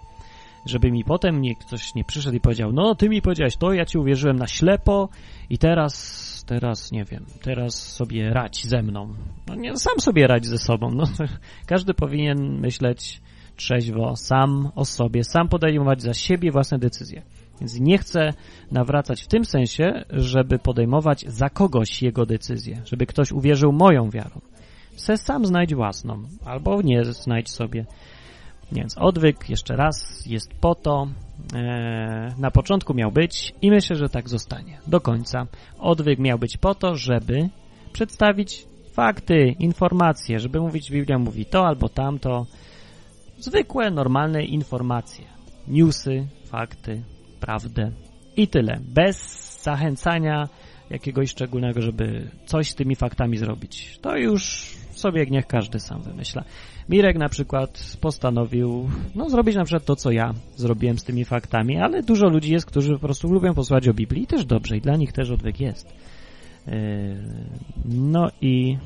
Żeby mi potem nie, ktoś nie przyszedł i powiedział, no ty mi powiedziałeś to, ja ci uwierzyłem na ślepo i teraz, teraz nie wiem, teraz sobie radź ze mną. No nie, sam sobie radź ze sobą. No, każdy powinien myśleć trzeźwo, sam o sobie, sam podejmować za siebie własne decyzje. Więc nie chcę nawracać w tym sensie, żeby podejmować za kogoś jego decyzję, żeby ktoś uwierzył moją wiarą. Se sam znajdź własną, albo nie znajdź sobie. Więc odwyk, jeszcze raz, jest po to, e, na początku miał być i myślę, że tak zostanie do końca. Odwyk miał być po to, żeby przedstawić fakty, informacje, żeby mówić, Biblia mówi to albo tamto, zwykłe, normalne informacje. Newsy, fakty, prawdę i tyle. Bez zachęcania jakiegoś szczególnego, żeby coś z tymi faktami zrobić. To już sobie niech każdy sam wymyśla. Mirek na przykład postanowił no, zrobić na przykład to, co ja zrobiłem z tymi faktami, ale dużo ludzi jest, którzy po prostu lubią posłuchać o Biblii i też dobrze, i dla nich też odwyk jest. Yy, no i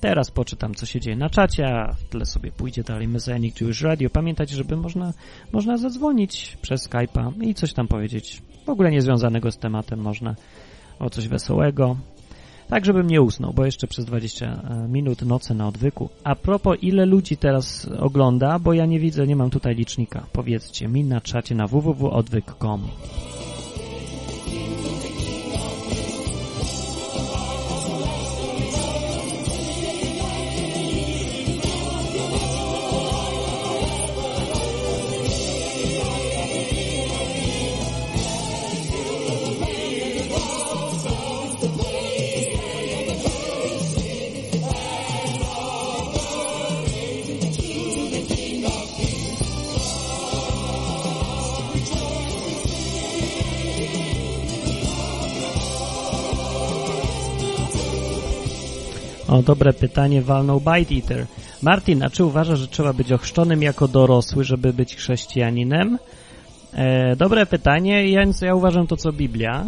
teraz poczytam, co się dzieje na czacie, a w tle sobie pójdzie dalej Messianic Jewish Radio. Pamiętajcie, żeby można, można zadzwonić przez Skype'a i coś tam powiedzieć. W ogóle niezwiązanego z tematem można o coś wesołego. Tak, żebym nie usnął, bo jeszcze przez 20 e, minut noce na odwyku. A propos, ile ludzi teraz ogląda, bo ja nie widzę, nie mam tutaj licznika. Powiedzcie mi na czacie na www.odwyk.com. O, dobre pytanie walnął Bite Eater. Martin, a czy uważasz, że trzeba być ochrzczonym jako dorosły, żeby być chrześcijaninem? E, dobre pytanie, więc ja uważam to, co Biblia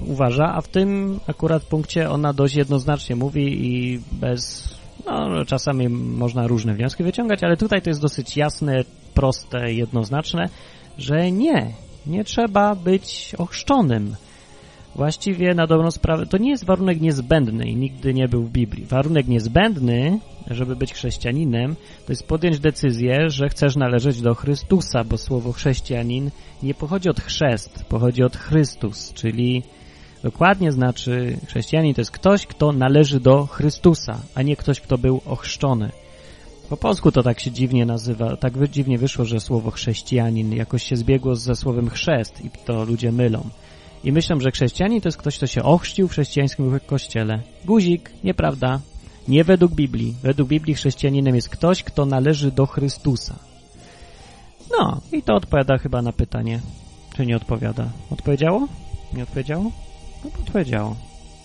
uważa, a w tym akurat punkcie ona dość jednoznacznie mówi i bez, no czasami można różne wnioski wyciągać, ale tutaj to jest dosyć jasne, proste, jednoznaczne, że nie, nie trzeba być ochrzczonym. Właściwie na dobrą sprawę to nie jest warunek niezbędny i nigdy nie był w Biblii. Warunek niezbędny, żeby być chrześcijaninem, to jest podjąć decyzję, że chcesz należeć do Chrystusa, bo słowo chrześcijanin nie pochodzi od chrzest, pochodzi od Chrystus, czyli dokładnie znaczy chrześcijanin to jest ktoś, kto należy do Chrystusa, a nie ktoś, kto był ochrzczony. Po polsku to tak się dziwnie nazywa, tak dziwnie wyszło, że słowo chrześcijanin jakoś się zbiegło ze słowem chrzest i to ludzie mylą. I myślą, że chrześcijanin to jest ktoś, kto się ochrzcił w chrześcijańskim kościele. Guzik, nieprawda. Nie według Biblii. Według Biblii chrześcijaninem jest ktoś, kto należy do Chrystusa. No, i to odpowiada chyba na pytanie. Czy nie odpowiada? Odpowiedziało? Nie odpowiedziało? No, odpowiedziało.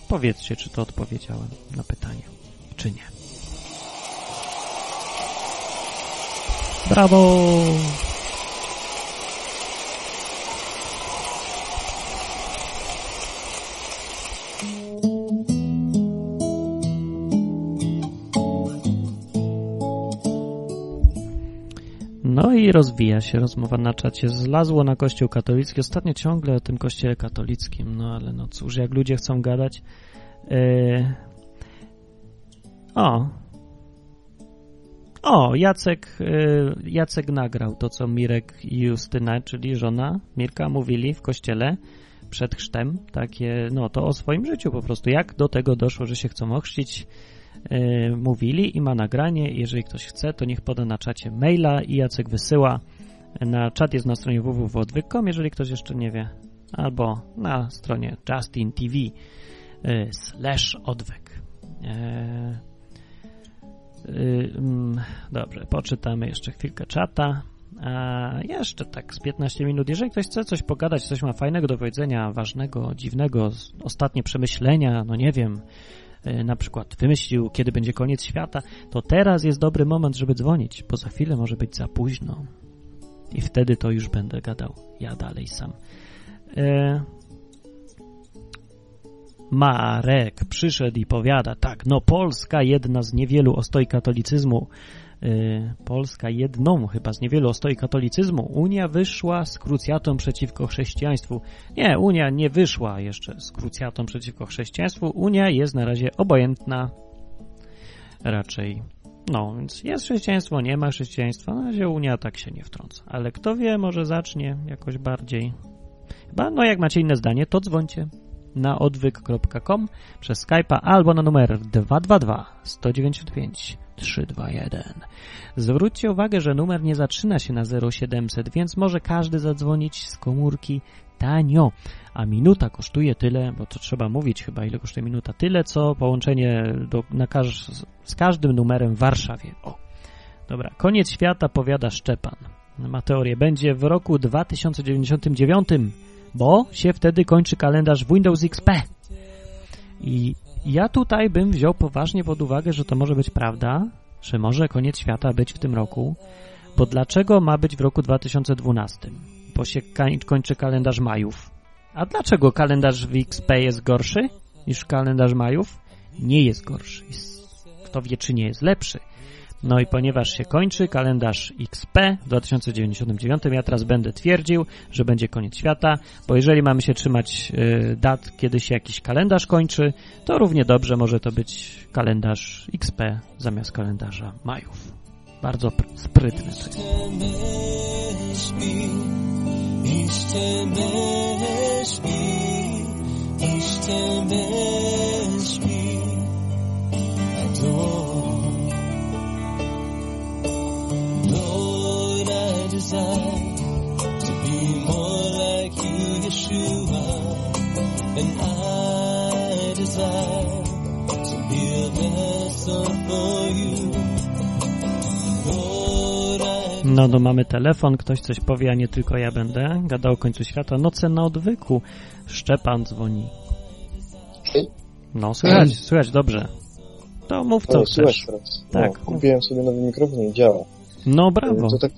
Powiedzcie, czy to odpowiedziałem na pytanie, czy nie. Brawo! No i rozwija się rozmowa na czacie. Zlazło na kościół katolicki. Ostatnio ciągle o tym kościele katolickim. No ale no cóż, jak ludzie chcą gadać. Yy... O. O, Jacek, yy, Jacek nagrał to, co Mirek i Justyna, czyli żona Mirka, mówili w kościele przed chrztem. Takie, no to o swoim życiu po prostu. Jak do tego doszło, że się chcą ochrzcić yy, mówili i ma nagranie. Jeżeli ktoś chce, to niech poda na czacie maila i Jacek wysyła. Na czat jest na stronie www.odwyk.com, jeżeli ktoś jeszcze nie wie, albo na stronie Justin TV yy, slash odwyk. Yy, dobrze, poczytamy jeszcze chwilkę czata. A jeszcze tak z 15 minut. Jeżeli ktoś chce coś pogadać, coś ma fajnego do powiedzenia, ważnego, dziwnego, ostatnie przemyślenia, no nie wiem, E, na przykład wymyślił, kiedy będzie koniec świata, to teraz jest dobry moment, żeby dzwonić, bo za chwilę może być za późno. I wtedy to już będę gadał ja dalej sam. E... Marek przyszedł i powiada, tak, no Polska jedna z niewielu ostoi katolicyzmu Polska jedną chyba z niewielu ostoi katolicyzmu. Unia wyszła z krucjatą przeciwko chrześcijaństwu. Nie, Unia nie wyszła jeszcze z krucjatą przeciwko chrześcijaństwu. Unia jest na razie obojętna raczej. No, więc jest chrześcijaństwo, nie ma chrześcijaństwa. Na razie Unia tak się nie wtrąca. Ale kto wie, może zacznie jakoś bardziej. Chyba, no jak macie inne zdanie, to dzwońcie na odwyk.com przez Skype'a albo na numer 222 195 321. Zwróćcie uwagę, że numer nie zaczyna się na 0700, więc może każdy zadzwonić z komórki tanio, a minuta kosztuje tyle, bo to trzeba mówić chyba, ile kosztuje minuta, tyle co połączenie do, na każ, z każdym numerem w Warszawie. O, Dobra, koniec świata, powiada Szczepan. Ma teorię. Będzie w roku 2099, bo się wtedy kończy kalendarz Windows XP. I ja tutaj bym wziął poważnie pod uwagę, że to może być prawda, że może koniec świata być w tym roku, bo dlaczego ma być w roku 2012? Bo się kończy kalendarz Majów. A dlaczego kalendarz XP jest gorszy niż kalendarz Majów? Nie jest gorszy. Kto wie, czy nie jest lepszy. No i ponieważ się kończy kalendarz XP w 2099, ja teraz będę twierdził, że będzie koniec świata, bo jeżeli mamy się trzymać y, dat, kiedy się jakiś kalendarz kończy, to równie dobrze może to być kalendarz XP zamiast kalendarza Majów. Bardzo sprytne to. Desire to be more like you, Yeshua, and I desire to be a vessel for you. No, no mamy telefon, ktoś coś powie, a nie tylko ja będę gadał o końcu świata. Noce na odwyku. Szczepan dzwoni. No, słychać, słychać dobrze. To mów co o, chcesz. Teraz. Tak. No, kupiłem sobie nowy mikrofon i działa. No brawo. To tak,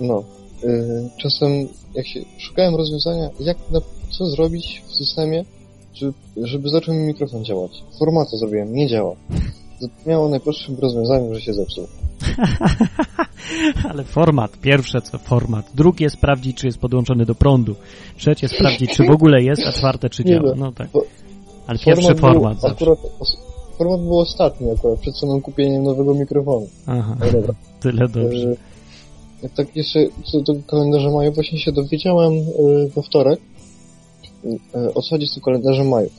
no. Y, czasem jak się szukałem rozwiązania, jak na, co zrobić w systemie, żeby, żeby zaczął mi mikrofon działać. Formatę zrobiłem, nie działa. Miało najprostszym rozwiązaniem, że się zepsuł. Ale format, pierwsze co format, drugie sprawdzić, czy jest podłączony do prądu, trzecie sprawdzić, czy w ogóle jest, a czwarte, czy działa. No tak. Ale pierwszy format zawsze. Akurat, format był ostatni akurat, przed samym kupieniem nowego mikrofonu. Aha, dobra. tyle dobrze. E, tak jeszcze co do kalendarza maju, właśnie się dowiedziałem e, we wtorek, e, o co chodzi z tym kalendarzem maju.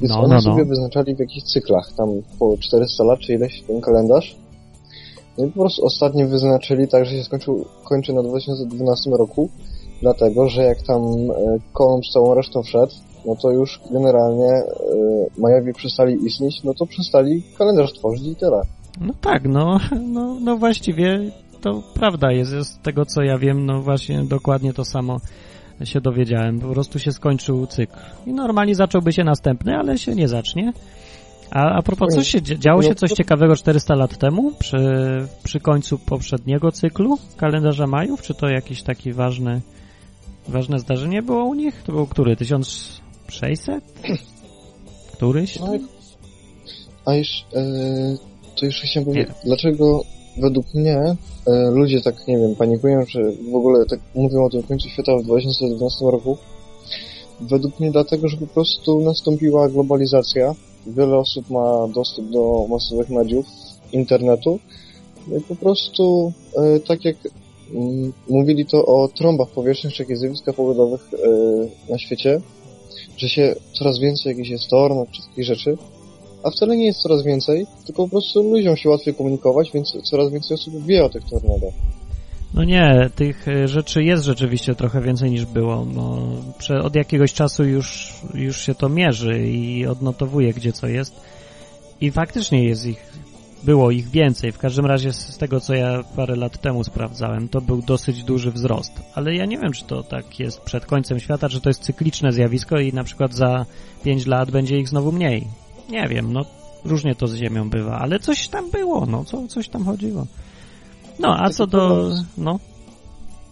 Więc no, oni no, no. sobie wyznaczali w jakichś cyklach, tam po 400 lat czy ileś ten kalendarz. No i po prostu ostatnio wyznaczyli tak, że się skończył, kończy na 2012 roku, dlatego, że jak tam Kolumb z całą resztą wszedł, no to już generalnie y, Majowie przestali istnieć, no to przestali kalendarz tworzyć i tyle. No tak, no, no, no właściwie to prawda jest, z tego co ja wiem, no właśnie dokładnie to samo się dowiedziałem. Po prostu się skończył cykl. I normalnie zacząłby się następny, ale się nie zacznie. A, a propos, coś się, działo się coś ciekawego 400 lat temu przy, przy końcu poprzedniego cyklu kalendarza Majów? Czy to jakieś takie ważne, ważne zdarzenie było u nich? To był który? 1000, 600? Któryś? No, a już, e, to jeszcze chciałem powiedzieć, dlaczego według mnie e, ludzie tak, nie wiem, panikują, że w ogóle tak mówią o tym końcu świata w 2012 roku. Według mnie dlatego, że po prostu nastąpiła globalizacja. Wiele osób ma dostęp do masowych mediów, internetu. No i po prostu, e, tak jak mm, mówili to o trąbach powietrznych, czy jakichś zjawiskach pogodowych e, na świecie, że się coraz więcej jakichś czy takich rzeczy, a wcale nie jest coraz więcej, tylko po prostu ludziom się łatwiej komunikować, więc coraz więcej osób wie o tych tornadach. No nie, tych e, rzeczy jest rzeczywiście trochę więcej niż było. No, od jakiegoś czasu już, już się to mierzy i odnotowuje, gdzie co jest. I faktycznie jest ich było ich więcej. W każdym razie z tego, co ja parę lat temu sprawdzałem, to był dosyć duży wzrost. Ale ja nie wiem, czy to tak jest przed końcem świata, czy to jest cykliczne zjawisko i na przykład za 5 lat będzie ich znowu mniej. Nie wiem, no różnie to z Ziemią bywa, ale coś tam było, no co, coś tam chodziło. No, a co do... no?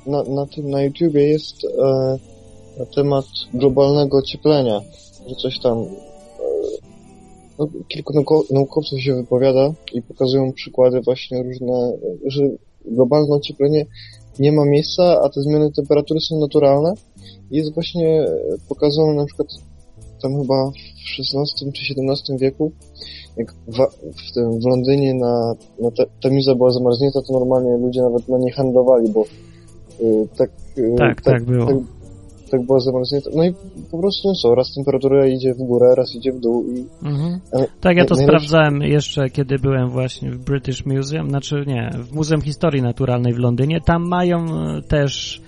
Na, na tym, na YouTubie jest e, na temat globalnego ocieplenia, że coś tam no, kilku naukowców się wypowiada i pokazują przykłady właśnie różne, że globalne ocieplenie nie ma miejsca, a te zmiany temperatury są naturalne. Jest właśnie pokazane na przykład tam chyba w XVI czy XVII wieku, jak w, tym, w Londynie na, na te, Temiza była zamarznięta, to normalnie ludzie nawet na nie handlowali, bo y, tak, y, tak, tak, tak było. Tak, tak była zamarznięta. No i po prostu no co, raz temperatura idzie w górę, raz idzie w dół i... Mhm. Tak, ja to sprawdzałem jeszcze, kiedy byłem właśnie w British Museum, znaczy nie, w Muzeum Historii Naturalnej w Londynie. Tam mają e, też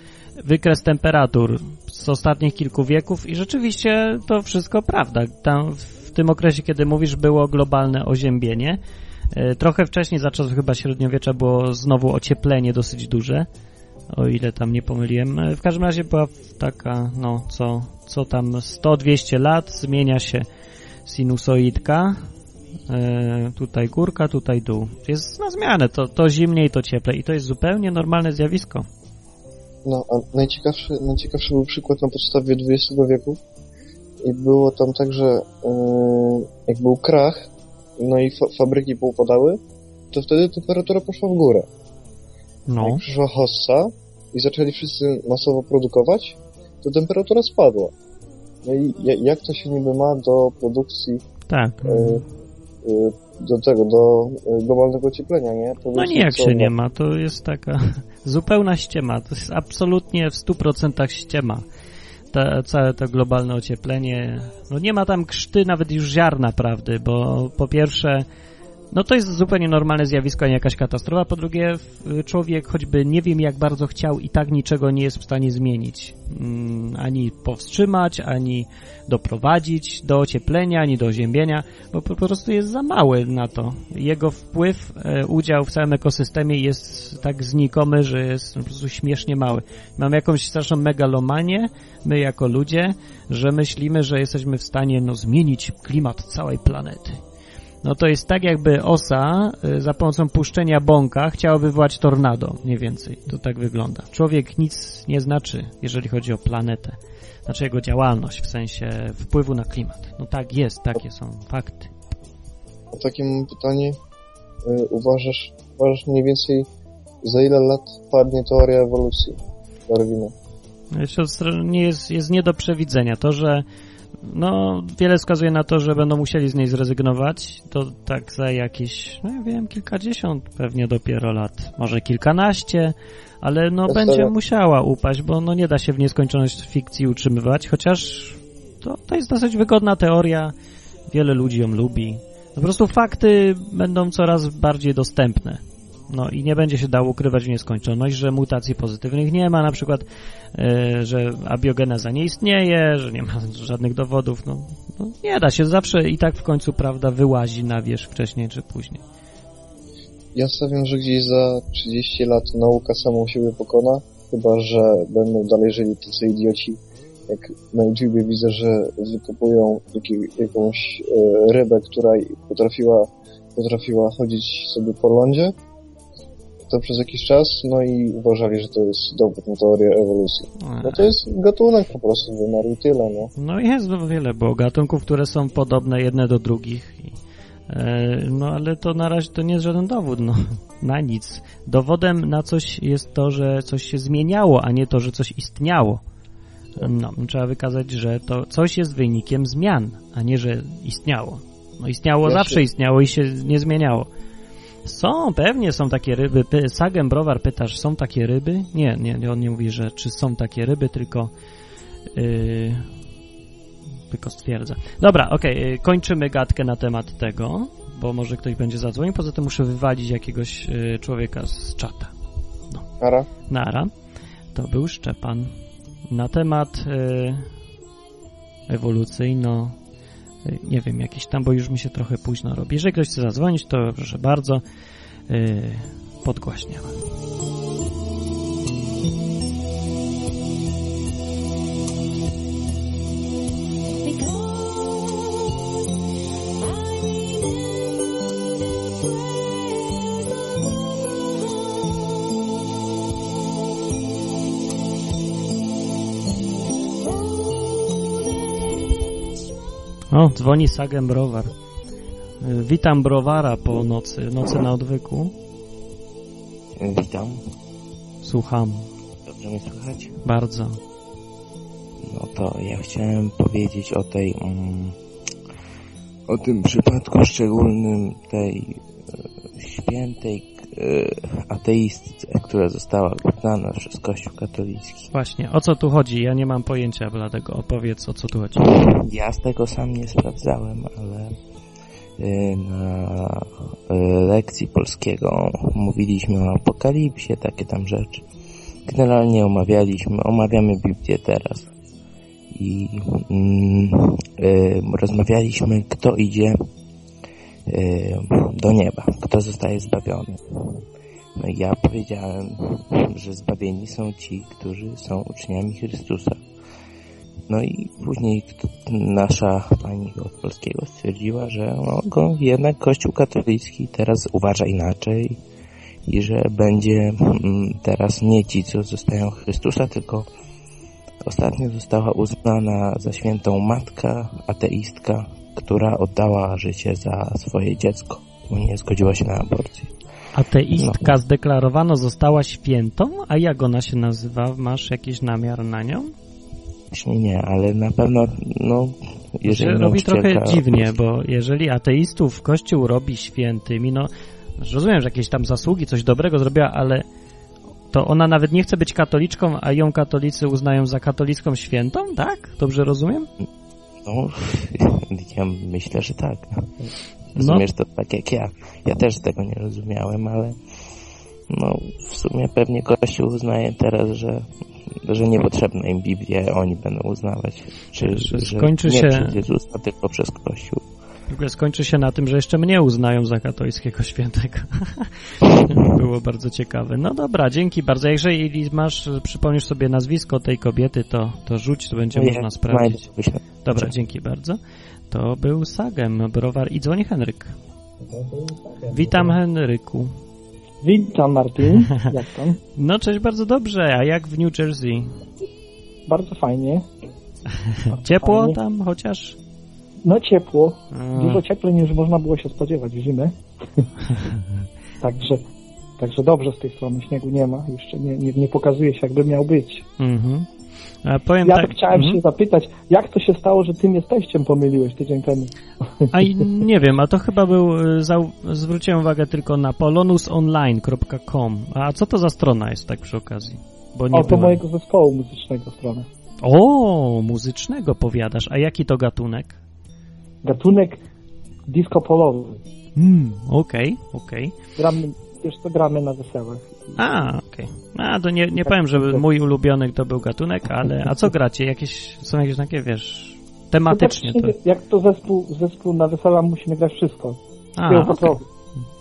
wykres temperatur z ostatnich kilku wieków i rzeczywiście to wszystko prawda. Tam w tym okresie, kiedy mówisz, było globalne oziębienie, E, trochę wcześniej, za czasów chyba średniowiecza, było znowu ocieplenie dosyć duże, o ile tam nie pomyliłem. E, w każdym razie była taka, no, co, co tam 100-200 lat zmienia się sinusoidka, e, tutaj górka, tutaj dół. Jest na zmianę, to, to zimniej, to cieplej i to jest zupełnie normalne zjawisko. No, a najciekawszy, najciekawszy był przykład na podstawie XX wieku i było tam tak, że yy, jak był krach, no i fa fabryki poupadały, to wtedy temperatura poszła w górę. No. Jak przyszła hossa i zaczęli wszyscy masowo produkować, to temperatura spadła. No i jak to się niby ma do produkcji tak. Yy, yy, do tego, do globalnego ocieplenia, nie? To no nie, jak się nie ma, to jest taka zupełna ściema, to jest absolutnie w 100% ściema. Ta, całe to globalne ocieplenie, no nie ma tam krzty nawet już ziarna prawdy, bo po pierwsze no to jest zupełnie normalne zjawisko, a nie jakaś katastrofa. Po drugie, człowiek choćby nie wiem jak bardzo chciał i tak niczego nie jest w stanie zmienić. Mm, ani powstrzymać, ani doprowadzić do ocieplenia, ani do oziębienia, bo po prostu jest za mały na to. Jego wpływ, e, udział w całym ekosystemie jest tak znikomy, że jest po prostu śmiesznie mały. Mamy jakąś straszną megalomanię, my jako ludzie, że myślimy, że jesteśmy w stanie no, zmienić klimat całej planety no to jest tak jakby osa y, za pomocą puszczenia bąka chciała wywołać tornado, mniej więcej. To tak wygląda. Człowiek nic nie znaczy, jeżeli chodzi o planetę. Znaczy jego działalność w sensie wpływu na klimat. No tak jest, takie są fakty. A takie mam pytanie. Y, uważasz, uważasz mniej więcej za ile lat padnie teoria ewolucji Darwina? Nie jest, jest nie do przewidzenia. To, że no, wiele wskazuje na to, że będą musieli z niej zrezygnować. To tak za jakieś, no ja wiem, kilkadziesiąt pewnie dopiero lat, może kilkanaście, ale no będzie musiała upaść, bo no nie da się w nieskończoność fikcji utrzymywać, chociaż to, to jest dosyć wygodna teoria, wiele ludzi ją lubi. Po prostu fakty będą coraz bardziej dostępne. No i nie będzie się dało ukrywać w nieskończoność, że mutacji pozytywnych nie ma, na przykład, yy, że abiogeneza nie istnieje, że nie ma żadnych dowodów. No, no, nie da się, zawsze i tak w końcu prawda wyłazi na wierzch wcześniej czy później. Ja stawiam, że gdzieś za 30 lat nauka samą siebie pokona, chyba że będą dalej żyli tacy idioci, jak na YouTubie widzę, że wykopują jakąś e, rybę, która potrafiła, potrafiła chodzić sobie po lądzie to przez jakiś czas, no i uważali, że to jest dowód na teorię ewolucji. No to jest gatunek po prostu wymarł i tyle, no. No jest wiele, bo gatunków, które są podobne jedne do drugich. E, no ale to na razie to nie jest żaden dowód, no. Na nic. Dowodem na coś jest to, że coś się zmieniało, a nie to, że coś istniało. No, trzeba wykazać, że to coś jest wynikiem zmian, a nie, że istniało. No istniało, ja zawsze się... istniało i się nie zmieniało. Są, pewnie są takie ryby. Sagem Browar pytasz, są takie ryby? Nie, nie, on nie mówi, że czy są takie ryby, tylko yy, tylko stwierdza. Dobra, okej, okay, kończymy gadkę na temat tego, bo może ktoś będzie zadzwonił. Poza tym muszę wywalić jakiegoś yy, człowieka z czata. No. Nara. Nara. To był Szczepan. Na temat yy, ewolucyjno nie wiem, jakiś tam, bo już mi się trochę późno robi. Jeżeli ktoś chce zadzwonić, to proszę bardzo, yy, podgłaśniam. O, dzwoni Sagem Browar. Witam Browara po nocy, nocy na odwyku. Witam. Słucham. Dobrze mnie słychać? Bardzo. No to ja chciałem powiedzieć o tej, um, o tym przypadku szczególnym tej e, świętej ateistce, która została uznana przez Kościół katolicki. Właśnie, o co tu chodzi? Ja nie mam pojęcia, dlatego opowiedz, o co tu chodzi. Ja z tego sam nie sprawdzałem, ale e, na e, lekcji polskiego mówiliśmy o apokalipsie, takie tam rzeczy. Generalnie omawialiśmy, omawiamy Biblię teraz i mm, y, rozmawialiśmy, kto idzie do nieba, kto zostaje zbawiony. No ja powiedziałem, że zbawieni są ci, którzy są uczniami Chrystusa. No i później nasza pani od polskiego stwierdziła, że no, jednak Kościół katolicki teraz uważa inaczej i że będzie mm, teraz nie ci, co zostają Chrystusa, tylko ostatnio została uznana za świętą matka, ateistka, która oddała życie za swoje dziecko, bo nie zgodziła się na aborcję. Ateistka no. zdeklarowano została świętą, a jak ona się nazywa? Masz jakiś namiar na nią? Właśnie nie, ale na pewno, no, jeżeli Robi trochę dziwnie, bo jeżeli ateistów Kościół robi świętymi, no, rozumiem, że jakieś tam zasługi, coś dobrego zrobiła, ale to ona nawet nie chce być katoliczką, a ją katolicy uznają za katolicką świętą, tak? Dobrze rozumiem? No, ja myślę, że tak. Rozumiesz no. to tak jak ja. Ja też tego nie rozumiałem, ale no w sumie pewnie Kościół uznaje teraz, że, że niepotrzebna im Biblia, oni będą uznawać, czy, że, skończy nie się... przez Jezusa, tylko przez Kościół. W ogóle skończy się na tym, że jeszcze mnie uznają za katolickiego świętego. Było bardzo ciekawe. No dobra, dzięki bardzo. Jeżeli masz, przypomnisz sobie nazwisko tej kobiety, to, to rzuć, to będzie no można sprawdzić. Dobra, dzięki bardzo. To był Sagem, Browar i dzwoni Henryk. Witam Henryku. Witam Martin, jak tam? No cześć, bardzo dobrze, a jak w New Jersey? Bardzo fajnie. Ciepło tam chociaż? No ciepło, a. dużo cieplej niż można było się spodziewać w zimę. także, także dobrze z tej strony, śniegu nie ma, jeszcze nie, nie, nie pokazuje się jakby miał być. Mhm. Powiem ja tak, chciałem mhm. się zapytać, jak to się stało, że tym jesteście pomyliłeś tydzień temu? A nie wiem, a to chyba był, y, zwróciłem uwagę tylko na polonusonline.com. A co to za strona jest tak przy okazji? Bo nie o, to byłem. mojego zespołu muzycznego strona. O, muzycznego powiadasz. A jaki to gatunek? Gatunek disco polowy. Hmm, okej, okay, okej. Okay. Gramy, wiesz co, gramy na weselach. A, okej. Okay. A, to nie, nie tak, powiem, że tak. mój ulubiony to był gatunek, ale a co gracie? Jakieś, są jakieś takie, wiesz, tematycznie to... Jak to zespół, zespół na wesela musimy grać wszystko. A, okay.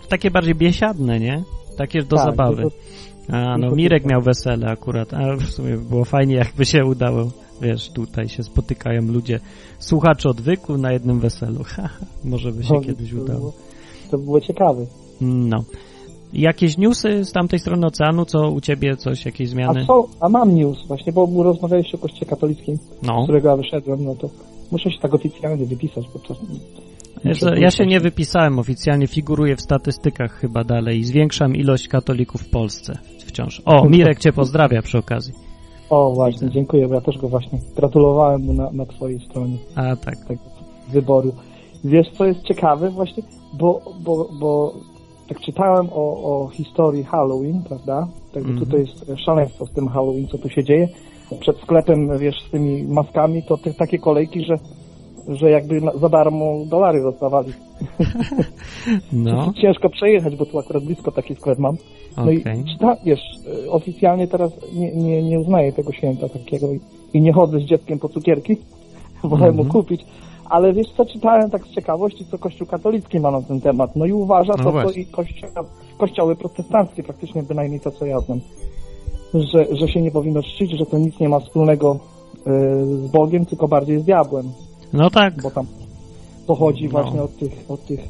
Takie bardziej biesiadne, nie? Takie do tak, zabawy. A, no Mirek miał wesele akurat, a w sumie było fajnie, jakby się udało. Wiesz, tutaj się spotykają ludzie, słuchacze odwyku na jednym weselu. Może by się no, kiedyś to udało. Było, to było ciekawe. No. Jakieś newsy z tamtej strony oceanu, co u ciebie, coś, jakieś zmiany? A, co? A mam news właśnie, bo rozmawialiście o kościele katolickim, no. z którego ja wyszedłem, no to muszę się tak oficjalnie wypisać, bo to... Ja się nie wypisałem oficjalnie, figuruję w statystykach chyba dalej i zwiększam ilość katolików w Polsce wciąż. O, Mirek cię pozdrawia przy okazji. O, właśnie, dziękuję, bo ja też go właśnie gratulowałem mu na, na twojej stronie. A, tak. Tego wyboru. Wiesz, co jest ciekawe właśnie, bo, bo, bo tak czytałem o, o historii Halloween, prawda? Tak, mm -hmm. tutaj jest szaleństwo z tym Halloween, co tu się dzieje. Przed sklepem, wiesz, z tymi maskami, to te, takie kolejki, że, że jakby za darmo dolary rozdawali. No. Ciężko przejechać, bo tu akurat blisko taki sklep mam. No okay. i czyta, wiesz, oficjalnie teraz nie, nie, nie uznaję tego święta takiego i, i nie chodzę z dzieckiem po cukierki, wolę mm -hmm. mu mhm. kupić, ale wiesz co, czytałem tak z ciekawości, co Kościół katolicki ma na ten temat. No i uważa no to, co i kościo kościoły protestanckie, praktycznie bynajmniej to, co ja znam. Że, że się nie powinno czcić, że to nic nie ma wspólnego y, z Bogiem, tylko bardziej z diabłem. No tak. Bo tam pochodzi no. właśnie od tych, od tych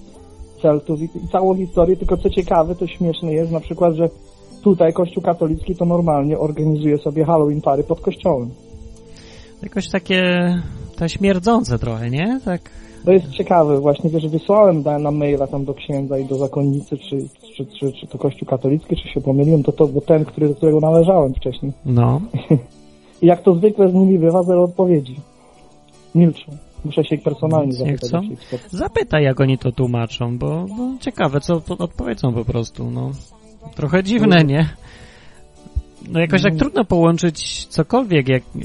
Celtów i, i całą historię, tylko co ciekawe, to śmieszne jest na przykład, że tutaj Kościół katolicki to normalnie organizuje sobie Halloween pary pod kościołem. Jakoś takie to śmierdzące trochę, nie? Tak. To jest ciekawe, właśnie wiesz, wysłałem na maila tam do księdza i do zakonnicy, czy, czy, czy, czy to kościół katolicki, czy się pomyliłem, to to był ten, który, do którego należałem wcześniej. No. I jak to zwykle z nimi bywa, zero odpowiedzi. Milczą. Muszę się ich personalnie Nic zapytać. Zapytaj, jak oni to tłumaczą, bo, bo ciekawe, co odpowiedzą po prostu, no. Trochę dziwne, nie? No jakoś tak trudno połączyć cokolwiek, jak, e,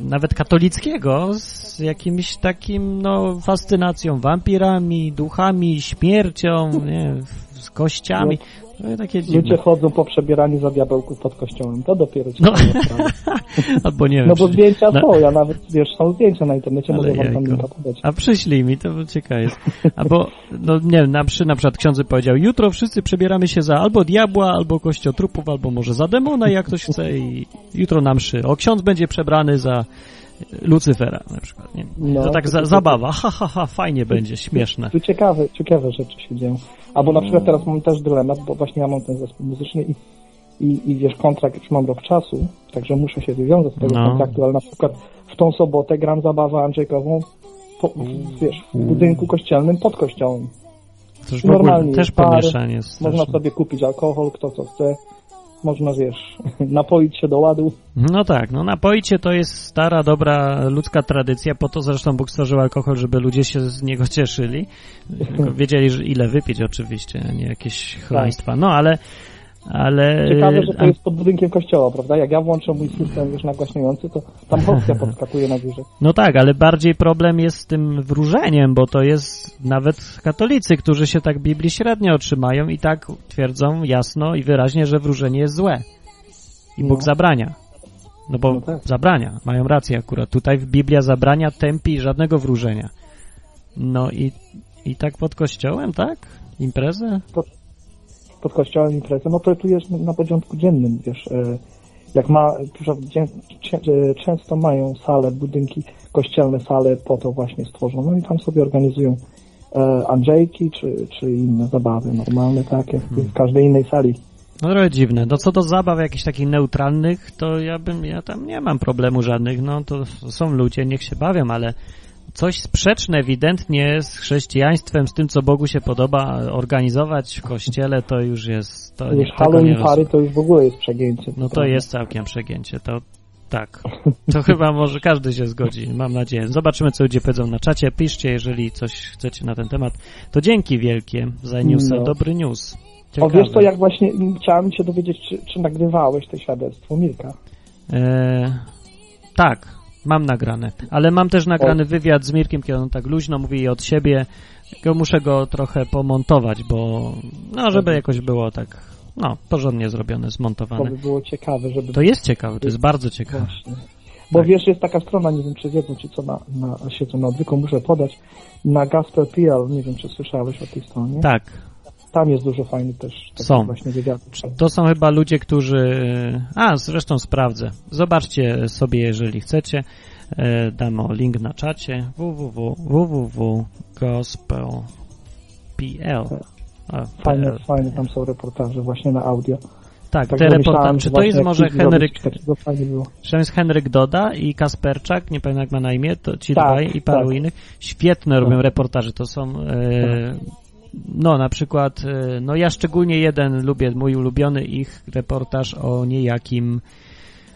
nawet katolickiego, z jakimś takim, no, fascynacją wampirami, duchami, śmiercią, nie, z kościami. To takie dziwne. Ludzie chodzą po przebieraniu za diabełków pod kościołem. To dopiero No. Albo nie wiem. No bo zdjęcia na- są, ja nawet, wiesz, są zdjęcia na internecie, Ale mogę wam tam podać. A przyślij mi, to ciekawe jest. Albo, no nie wiem, na, przy, na przykład ksiądz powiedział, jutro wszyscy przebieramy się za albo diabła, albo kościotrupów, albo może za demona, jak ktoś chce i jutro na mszy. O, ksiądz będzie przebrany za Lucyfera na przykład. Nie? No, to tak to- za, to- zabawa, ha, ha, ha, fajnie będzie, śmieszne. Tu ciekawe, ciekawe rzeczy się dzieją. Albo na przykład teraz mam też dylemat, bo właśnie ja mam ten zespół muzyczny i, i, i wiesz, kontrakt już mam rok czasu, także muszę się wywiązać z tego No. kontraktu, ale na przykład w tą sobotę gram zabawę Andrzejkową po, w, wiesz, w budynku kościelnym pod kościołem. To już Normalnie też pomieszanie jest Można straszne. sobie kupić alkohol, kto co chce. Można, wiesz, napoić się do ładu. No tak, no napoicie to jest stara, dobra ludzka tradycja, po to zresztą Bóg stworzył alkohol, żeby ludzie się z niego cieszyli. Wiedzieli, ile wypić oczywiście, a nie jakieś chlajstwa. No ale... ale Ciekawe, że to jest pod budynkiem kościoła, prawda? Jak ja włączę mój system już nagłaśniający, to tam hostia podskakuje na górze. No tak, ale bardziej problem jest z tym wróżeniem, bo to jest nawet katolicy, którzy się tak Biblii średnio trzymają i tak twierdzą jasno i wyraźnie, że wróżenie jest złe. I Bóg No. zabrania. No bo No tak. zabrania, mają rację akurat. Tutaj Biblia zabrania tępi żadnego wróżenia. No i, i tak pod kościołem, tak? Imprezę? Pod kościołem imprezę, no to tu jest na porządku dziennym, wiesz, e, jak ma, e, często mają sale, budynki kościelne, sale po to właśnie stworzone no i tam sobie organizują e, Andrzejki czy, czy inne zabawy normalne, tak, jak w każdej innej sali. No trochę dziwne. No co do zabaw jakichś takich neutralnych, to ja bym, ja tam nie mam problemu żadnych, no to są ludzie, niech się bawią, ale coś sprzeczne ewidentnie z chrześcijaństwem, z tym, co Bogu się podoba organizować w kościele, to już jest, to Już tego nie Halloween pary to już w ogóle jest przegięcie. No to jest całkiem przegięcie, to tak. To chyba może każdy się zgodzi, mam nadzieję. Zobaczymy, co ludzie powiedzą na czacie. Piszcie, jeżeli coś chcecie na ten temat. To dzięki wielkie za newsa. No. Dobry news. O Ciekawe. wiesz to jak właśnie chciałem się dowiedzieć, czy, czy nagrywałeś to świadectwo Milka. E, tak, mam nagrane. Ale mam też nagrany wywiad z Mirkiem, kiedy on tak luźno mówi od siebie. Tylko muszę go trochę pomontować, bo no, żeby jakoś było tak, no, porządnie zrobione, To zmontowane. by było ciekawe, żeby... To jest ciekawe, to jest bardzo ciekawe. Właśnie. Bo Tak. wiesz, jest taka strona, nie wiem czy wiedzą, czy co na, na siedzą na odwyku, muszę podać, na Gospel.pl, nie wiem czy słyszałeś o tej stronie. Tak, Tam jest dużo fajnych też Są. właśnie wywiadów. To są chyba ludzie, którzy. A, zresztą sprawdzę. Zobaczcie sobie, jeżeli chcecie. E, Dam o link na czacie www.gospel.pl. Fajne, fajne tam są reportaże właśnie na audio. Tak, Tak te reportaże. że Czy to jest może Henryk, czy jest Henryk Doda i Kasperczak, nie pamiętam jak ma na imię, to ci Tak, dwaj i paru tak. innych. Świetne robią Tak. reportaże. To są. E, no, na przykład, e, no ja szczególnie jeden lubię, mój ulubiony ich reportaż o niejakim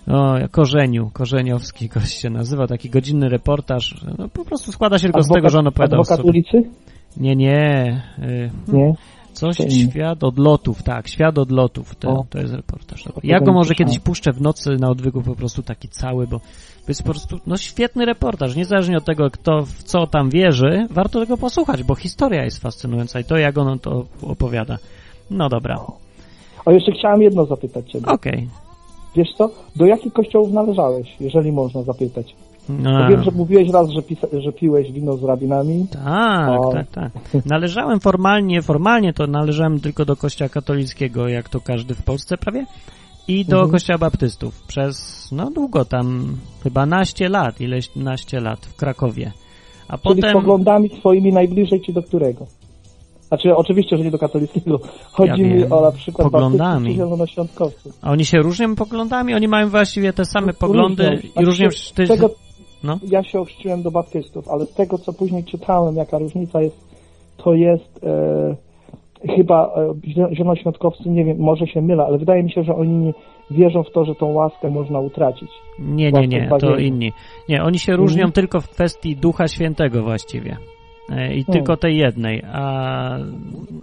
o, korzeniu, korzeniowski gość się nazywa, taki godzinny reportaż. No po prostu składa się tylko z tego, że on opowiada o adwokat sobie. ulicy? Nie, nie. e, Nie? Coś, nie. świat odlotów, tak, świat odlotów, to, to jest reportaż. Ja go może kiedyś puszczę w nocy na odwyku po prostu taki cały, bo to jest po prostu, no świetny reportaż, niezależnie od tego, kto w co tam wierzy, warto tego posłuchać, bo historia jest fascynująca i to, jak on to opowiada. No dobra, O, jeszcze chciałem jedno zapytać Ciebie. okej. Wiesz co? Do jakich kościołów należałeś, jeżeli można zapytać? No, wiem, że mówiłeś raz, że, pisa- że piłeś wino z rabinami. tak, O. tak, tak. Należałem formalnie, formalnie to należałem tylko do kościoła katolickiego, jak to każdy w Polsce prawie, i do Mhm. kościoła baptystów przez, no długo tam, chyba naście lat, ileś naście lat w Krakowie. A Czyli z potem, poglądami swoimi najbliżej Ci do którego? Znaczy, oczywiście, że nie do katolickiego. Chodzi Ja mi wiem. o na przykład Poglądami. a oni się różnią poglądami, oni mają właściwie te same poglądy Różnią. i różnią Znaczy, się... ty- tego, no. Ja się ochrzciłem do baptystów, ale z tego, co później czytałem, jaka różnica jest, to jest e, chyba e, zie- zielonoświątkowcy, nie wiem, może się mylę, ale wydaje mi się, że oni nie wierzą w to, że tą łaskę można utracić. Nie, nie, nie, to inni. Nie, oni się różnią Mhm. tylko w kwestii Ducha Świętego właściwie. E, I Hmm. tylko tej jednej. A,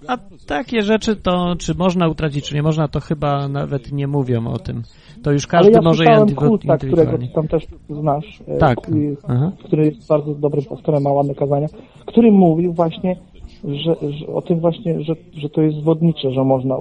a takie rzeczy to, czy można utracić, czy nie można, to chyba nawet nie mówią o tym. To już każdy ale ja może słyszałem indywidu- kulta, którego indywidualnie. ty tam też znasz, e, Tak. który, Aha. który jest bardzo dobrym pastorem, ma ładne kazania, który mówił właśnie, że, że o tym właśnie, że, że to jest zwodnicze, że można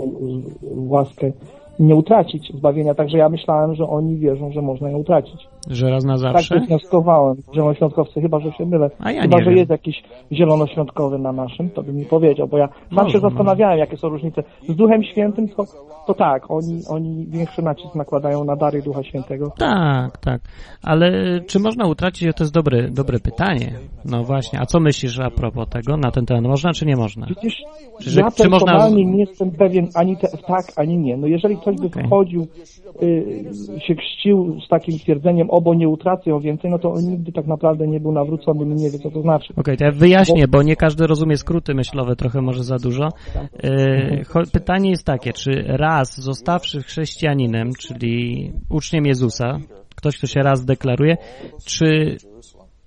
łaskę nie utracić zbawienia, także ja myślałem, że oni wierzą, że można ją utracić. Że raz na Tak zawsze? wnioskowałem. Zielonoświątkowcy, chyba, że się mylę. A ja chyba, nie że wiem. jest jakiś zielonoświątkowy na naszym, to by mi powiedział, bo ja sam się zastanawiałem, jakie są różnice. Z Duchem Świętym to, to tak, oni, oni większy nacisk nakładają na dary Ducha Świętego. Tak, tak. Ale czy można utracić? To jest dobre, dobre pytanie. No właśnie. A co myślisz a propos tego na ten temat? Można czy nie można? Przecież Że- ja czy można- nie jestem pewien ani te, tak, ani nie. No jeżeli ktoś by wchodził, y, się chrzcił z takim twierdzeniem, obo nie utracę ją więcej, no to on nigdy tak naprawdę nie był nawrócony i nie wie, co to znaczy. Okej, to ja wyjaśnię, bo nie każdy rozumie skróty myślowe, trochę może za dużo. Cho- pytanie jest takie, czy raz zostawszy chrześcijaninem, czyli uczniem Jezusa, ktoś, kto się raz deklaruje, czy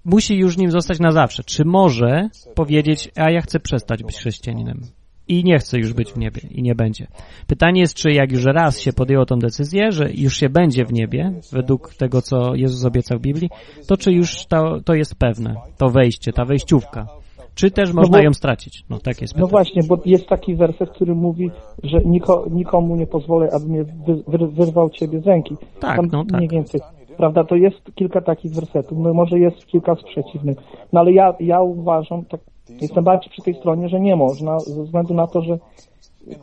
musi już nim zostać na zawsze? Czy może powiedzieć, a ja chcę przestać być chrześcijaninem i nie chcę już być w niebie i nie będzie? Pytanie jest, czy jak już raz się podjęło tą decyzję, że już się będzie w niebie, według tego, co Jezus obiecał w Biblii, to czy już to, to jest pewne, to wejście, ta wejściówka? Czy też można bo- ją stracić? No tak jest No właśnie, bo jest taki werset, który mówi, że niko, nikomu nie pozwolę, aby mnie wy, wy, wyrwał ciebie z ręki. Tak, Tam no tak. mniej więcej. Prawda, to jest kilka takich wersetów, no może jest kilka sprzeciwnych. No ale ja, ja uważam, tak, jestem bardziej przy tej stronie, że nie można, ze względu na to, że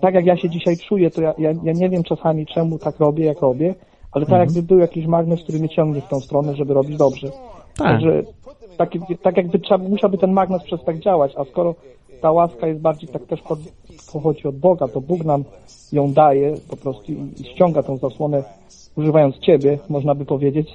tak jak ja się dzisiaj czuję, to ja, ja, ja nie wiem czasami czemu tak robię, jak robię, ale tak Mhm. jakby był jakiś magnes, który mnie ciągnie w tą stronę, żeby robić dobrze. Tak. Także tak, tak jakby trzeba, musiałby ten magnes przestać działać, a skoro ta łaska jest bardziej tak też pod, pochodzi od Boga, to Bóg nam ją daje po prostu i, i ściąga tą zasłonę używając Ciebie, można by powiedzieć,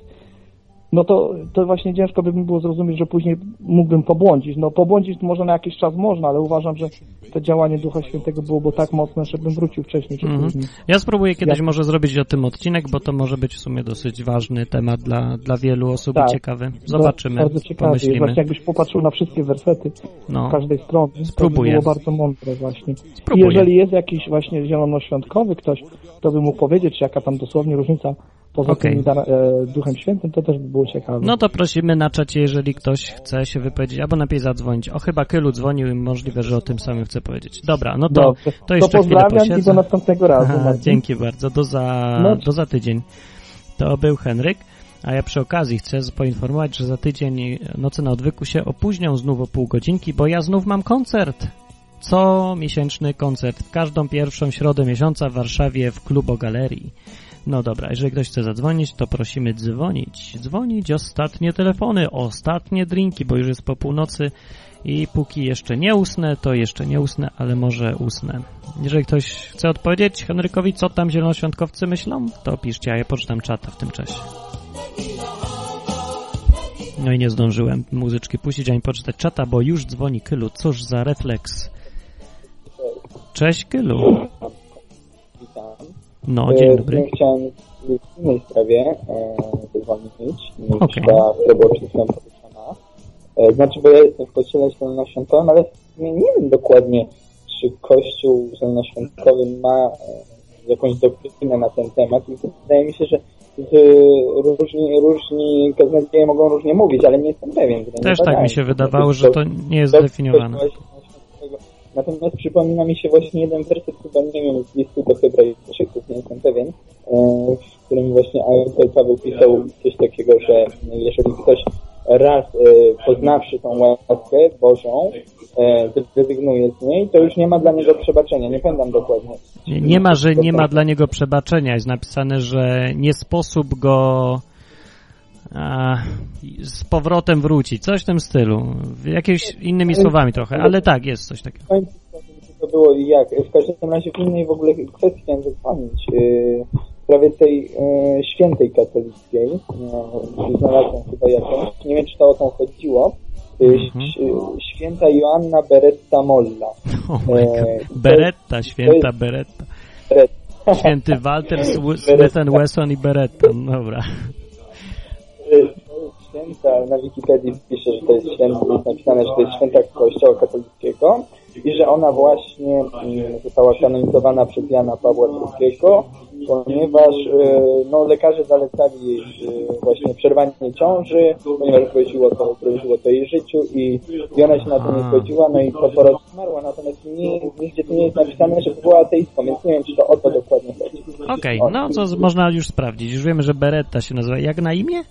no to, to właśnie ciężko by mi było zrozumieć, że później mógłbym pobłądzić. No pobłądzić może na jakiś czas można, ale uważam, że to działanie Ducha Świętego byłoby tak mocne, żebym wrócił wcześniej czy Mhm. później. Ja spróbuję kiedyś Ja- może zrobić o tym odcinek, bo to może być w sumie dosyć ważny temat dla, dla wielu osób Tak. i ciekawy. Zobaczymy, Bardzo ciekawe jest. pomyślimy. Właśnie jakbyś popatrzył na wszystkie wersety No, z każdej strony, Spróbuję. to by było bardzo mądre właśnie. I Spróbuję. jeżeli jest jakiś właśnie zielonoświątkowy ktoś, kto by mógł powiedzieć, jaka tam dosłownie różnica poza Okej. tym dar- e, Duchem Świętym, to też by było ciekawe. no to prosimy na czacie, jeżeli ktoś chce się wypowiedzieć, albo najpierw zadzwonić. O, chyba Kylu dzwonił i możliwe, że o tym samym chce powiedzieć. Dobra, no to, Dobrze. to jeszcze to chwilę pozdrawiam i posiedzę. do następnego razu. Aha, dzięki bardzo, do za, No. do za tydzień. To był Henryk, a ja przy okazji chcę poinformować, że za tydzień Noce na Odwyku się opóźnią znów o pół godzinki, bo ja znów mam koncert. Co miesięczny koncert w każdą pierwszą środę miesiąca w Warszawie w Klubo Galerii. No dobra, jeżeli ktoś chce zadzwonić, to prosimy dzwonić. Dzwonić, ostatnie telefony, ostatnie drinki, bo już jest po północy i póki jeszcze nie usnę, to jeszcze nie usnę, ale może usnę. Jeżeli ktoś chce odpowiedzieć Henrykowi, co tam zielonoświątkowcy myślą, to piszcie, a ja poczytam czata w tym czasie. No i nie zdążyłem muzyczki puścić, ani poczytać czata, bo już dzwoni Kylu. Cóż za refleks. Cześć Kylu. No, E, dzień dobry. Chciałem w innej sprawie e, dzwonić, niż Okej. ta, która była przed chwilą poruszona. E, znaczy, bo ja jestem w kościele zielonoświątkowym, ale sumie nie wiem dokładnie, czy kościół zielonoświątkowy ma e, jakąś doktrynę na ten temat i wydaje mi się, że różni, różni kaznodzieje mogą różnie mówić, ale nie jestem pewien. nie Też tak mi się wydawało, że to nie jest zdefiniowane. Natomiast przypomina mi się właśnie jeden werset, chyba nie wiem, z listu do Hebrajczyków, nie jestem pewien, e, w którym właśnie autor Paweł pisał coś takiego, że jeżeli ktoś raz e, poznawszy tą łaskę Bożą, zrezygnuje z niej, to już nie ma dla niego przebaczenia. Nie pamiętam dokładnie. Nie, ma, że nie ma dla niego przebaczenia. Jest napisane, że nie sposób go z powrotem wrócić. Coś w tym stylu. Jakimiś innymi słowami trochę, ale tak, jest coś takiego. To było i jak. W każdym razie w innej w ogóle kwestii chciałem zadzwonić. Yy, w sprawie tej yy, świętej katolickiej. Yy, znalazłem chyba jakąś. Nie wiem, czy to o tą chodziło. Yy, Mhm. Święta Joanna Beretta Molla. Oh Beretta, święta Beretta. Beretta. Święty Walter Smith Wesson i Beretta. Dobra. Święta, na Wikipedii pisze, że to jest święta, jest napisane, że to jest święta Kościoła katolickiego i że ona właśnie mm, została kanonizowana przez Jana Pawła II ponieważ e, no, lekarze zalecali e, właśnie przerwanie ciąży, ponieważ groziło to, groziło to jej życiu i, i ona się na to nie zgodziła, no i po porodzie zmarła, natomiast nie, nigdzie tu nie jest napisane, że była ateistką, więc nie wiem, czy to o to dokładnie chodzi. Okej, no to można już sprawdzić. Już wiemy, że Beretta się nazywa. Jak na imię?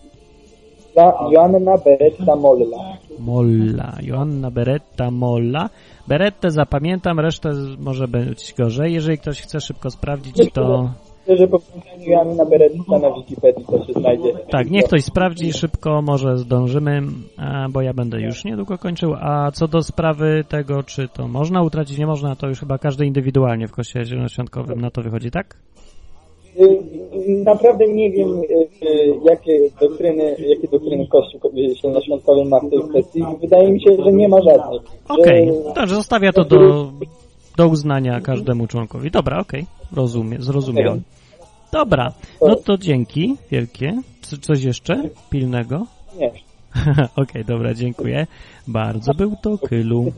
Joanna Beretta Molla. Molla. Joanna Beretta Molla. Berettę zapamiętam, resztę może być gorzej. Jeżeli ktoś chce szybko sprawdzić, to że po Joanna Beretta na Wikipedii to się znajdzie. tak, niech ktoś sprawdzi szybko, może zdążymy, a, bo ja będę już niedługo kończył. A co do sprawy tego, czy to można utracić, nie można, to już chyba każdy indywidualnie w Kościele Zielonoświątkowym na to wychodzi, tak? Y, y, Naprawdę nie wiem, y, y, jakie doktryny, jakie doktryny Kościół Zielonoświątkowy ma w tej kwestii. Wydaje mi się, że nie ma żadnej. Okej, Że- także zostawia to do, do uznania każdemu członkowi. Dobra, okej, rozumiem, zrozumiałem. Dobra, no to dzięki wielkie. Co, coś jeszcze pilnego? Nie. Okej, dobra, dziękuję. Bardzo był to Kylu.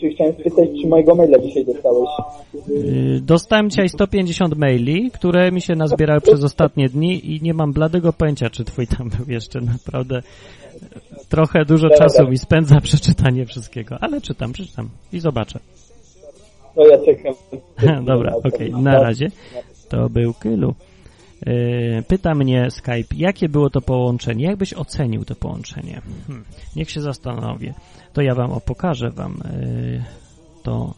Czy chciałem spytać, czy mojego maila dzisiaj dostałeś? Yy, Dostałem dzisiaj 150 maili, które mi się nazbierały przez ostatnie dni i nie mam bladego pojęcia, czy twój tam był jeszcze. Naprawdę trochę dużo czasu mi spędza przeczytanie wszystkiego, ale czytam, przeczytam i zobaczę. No ja czekam. Dobra, okej, na razie. To był Kylu. Yy, Pyta mnie Skype, jakie było to połączenie? Jak byś ocenił to połączenie? Hmm, niech się zastanowię. To ja wam pokażę wam yy, to.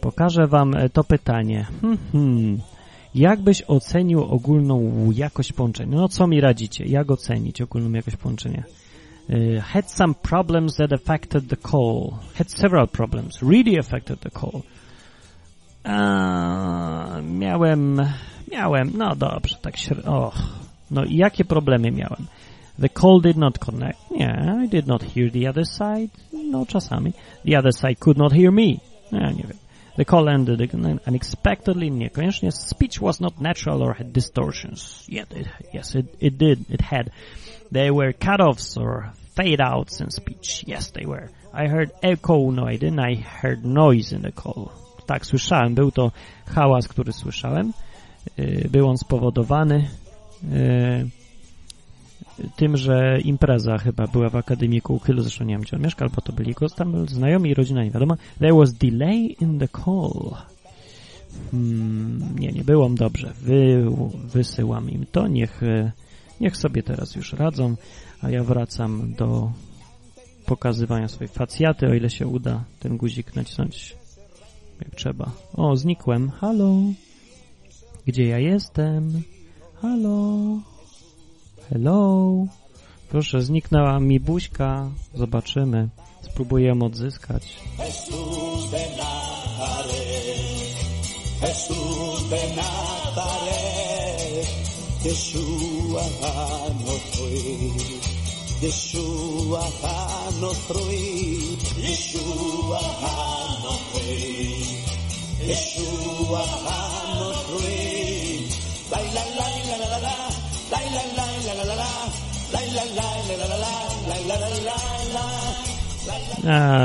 Pokażę wam e, to pytanie. Hmm, hmm. Jak byś ocenił ogólną jakość połączenia? No co mi radzicie? Jak ocenić ogólną jakość połączenia? Had some problems that affected the call. Had several problems, really affected the call. A, miałem, miałem, no dobrze, tak średnio. Och, no i jakie problemy miałem? The call did not connect. Nie, I did not hear the other side. No czasami. The other side could not hear me. Nie, nie wiem. The call ended unexpectedly. Niekoniecznie. Speech was not natural or had distortions. Yet it, yes, it, it did. It had. They were cut-offs or fade-outs in speech. Yes, they were. I heard echo, no I didn't. I heard noise in the call. Tak, słyszałem. Był to hałas, który słyszałem. Yy, Był on spowodowany yy, tym, że impreza chyba była w Akademiku Uchylu, zresztą nie wiem, gdzie on mieszkał, bo to byli jego tam znajomi i rodzina, nie wiadomo. There was delay in the call. Hmm, nie, nie było dobrze. Wy, wysyłam im to, niech, e, niech sobie teraz już radzą, a ja wracam do pokazywania swojej facjaty, o ile się uda ten guzik nacisnąć jak trzeba. O, znikłem. Halo? Gdzie ja jestem? Halo? Hello? Proszę, zniknęła mi buźka. Zobaczymy. Spróbuję ją odzyskać. Yeshua Yeshua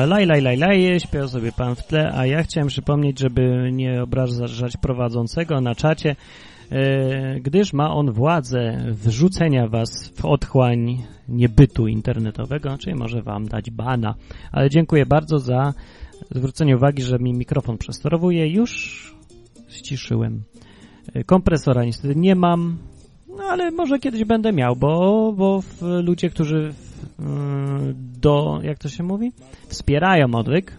Laj, laj, laj, laj, śpiewał sobie pan w tle, a ja chciałem przypomnieć, żeby nie obrażać prowadzącego na czacie, e, gdyż ma on władzę wrzucenia was w otchłań niebytu internetowego, czyli może wam dać bana. Ale dziękuję bardzo za zwrócenie uwagi, że mi mikrofon przesterowuje. Już ściszyłem. E, Kompresora niestety nie mam, no ale może kiedyś będę miał, bo, bo ludzie, którzy mm, do, jak to się mówi, wspierają odwyk,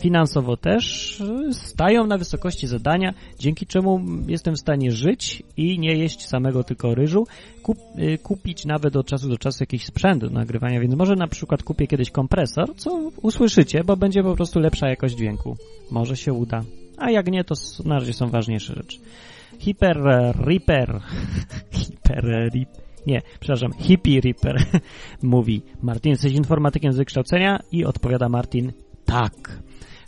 finansowo też y, stają na wysokości zadania, dzięki czemu jestem w stanie żyć i nie jeść samego tylko ryżu, kup, y, kupić nawet od czasu do czasu jakiś sprzęt do nagrywania, więc może na przykład kupię kiedyś kompresor, co usłyszycie, bo będzie po prostu lepsza jakość dźwięku. Może się uda. A jak nie, to na razie są ważniejsze rzeczy. Hyper e, Reaper Hyper e, Rip nie, przepraszam, Hippie Reaper mówi Martin, jesteś informatykiem z wykształcenia? I odpowiada Martin, tak.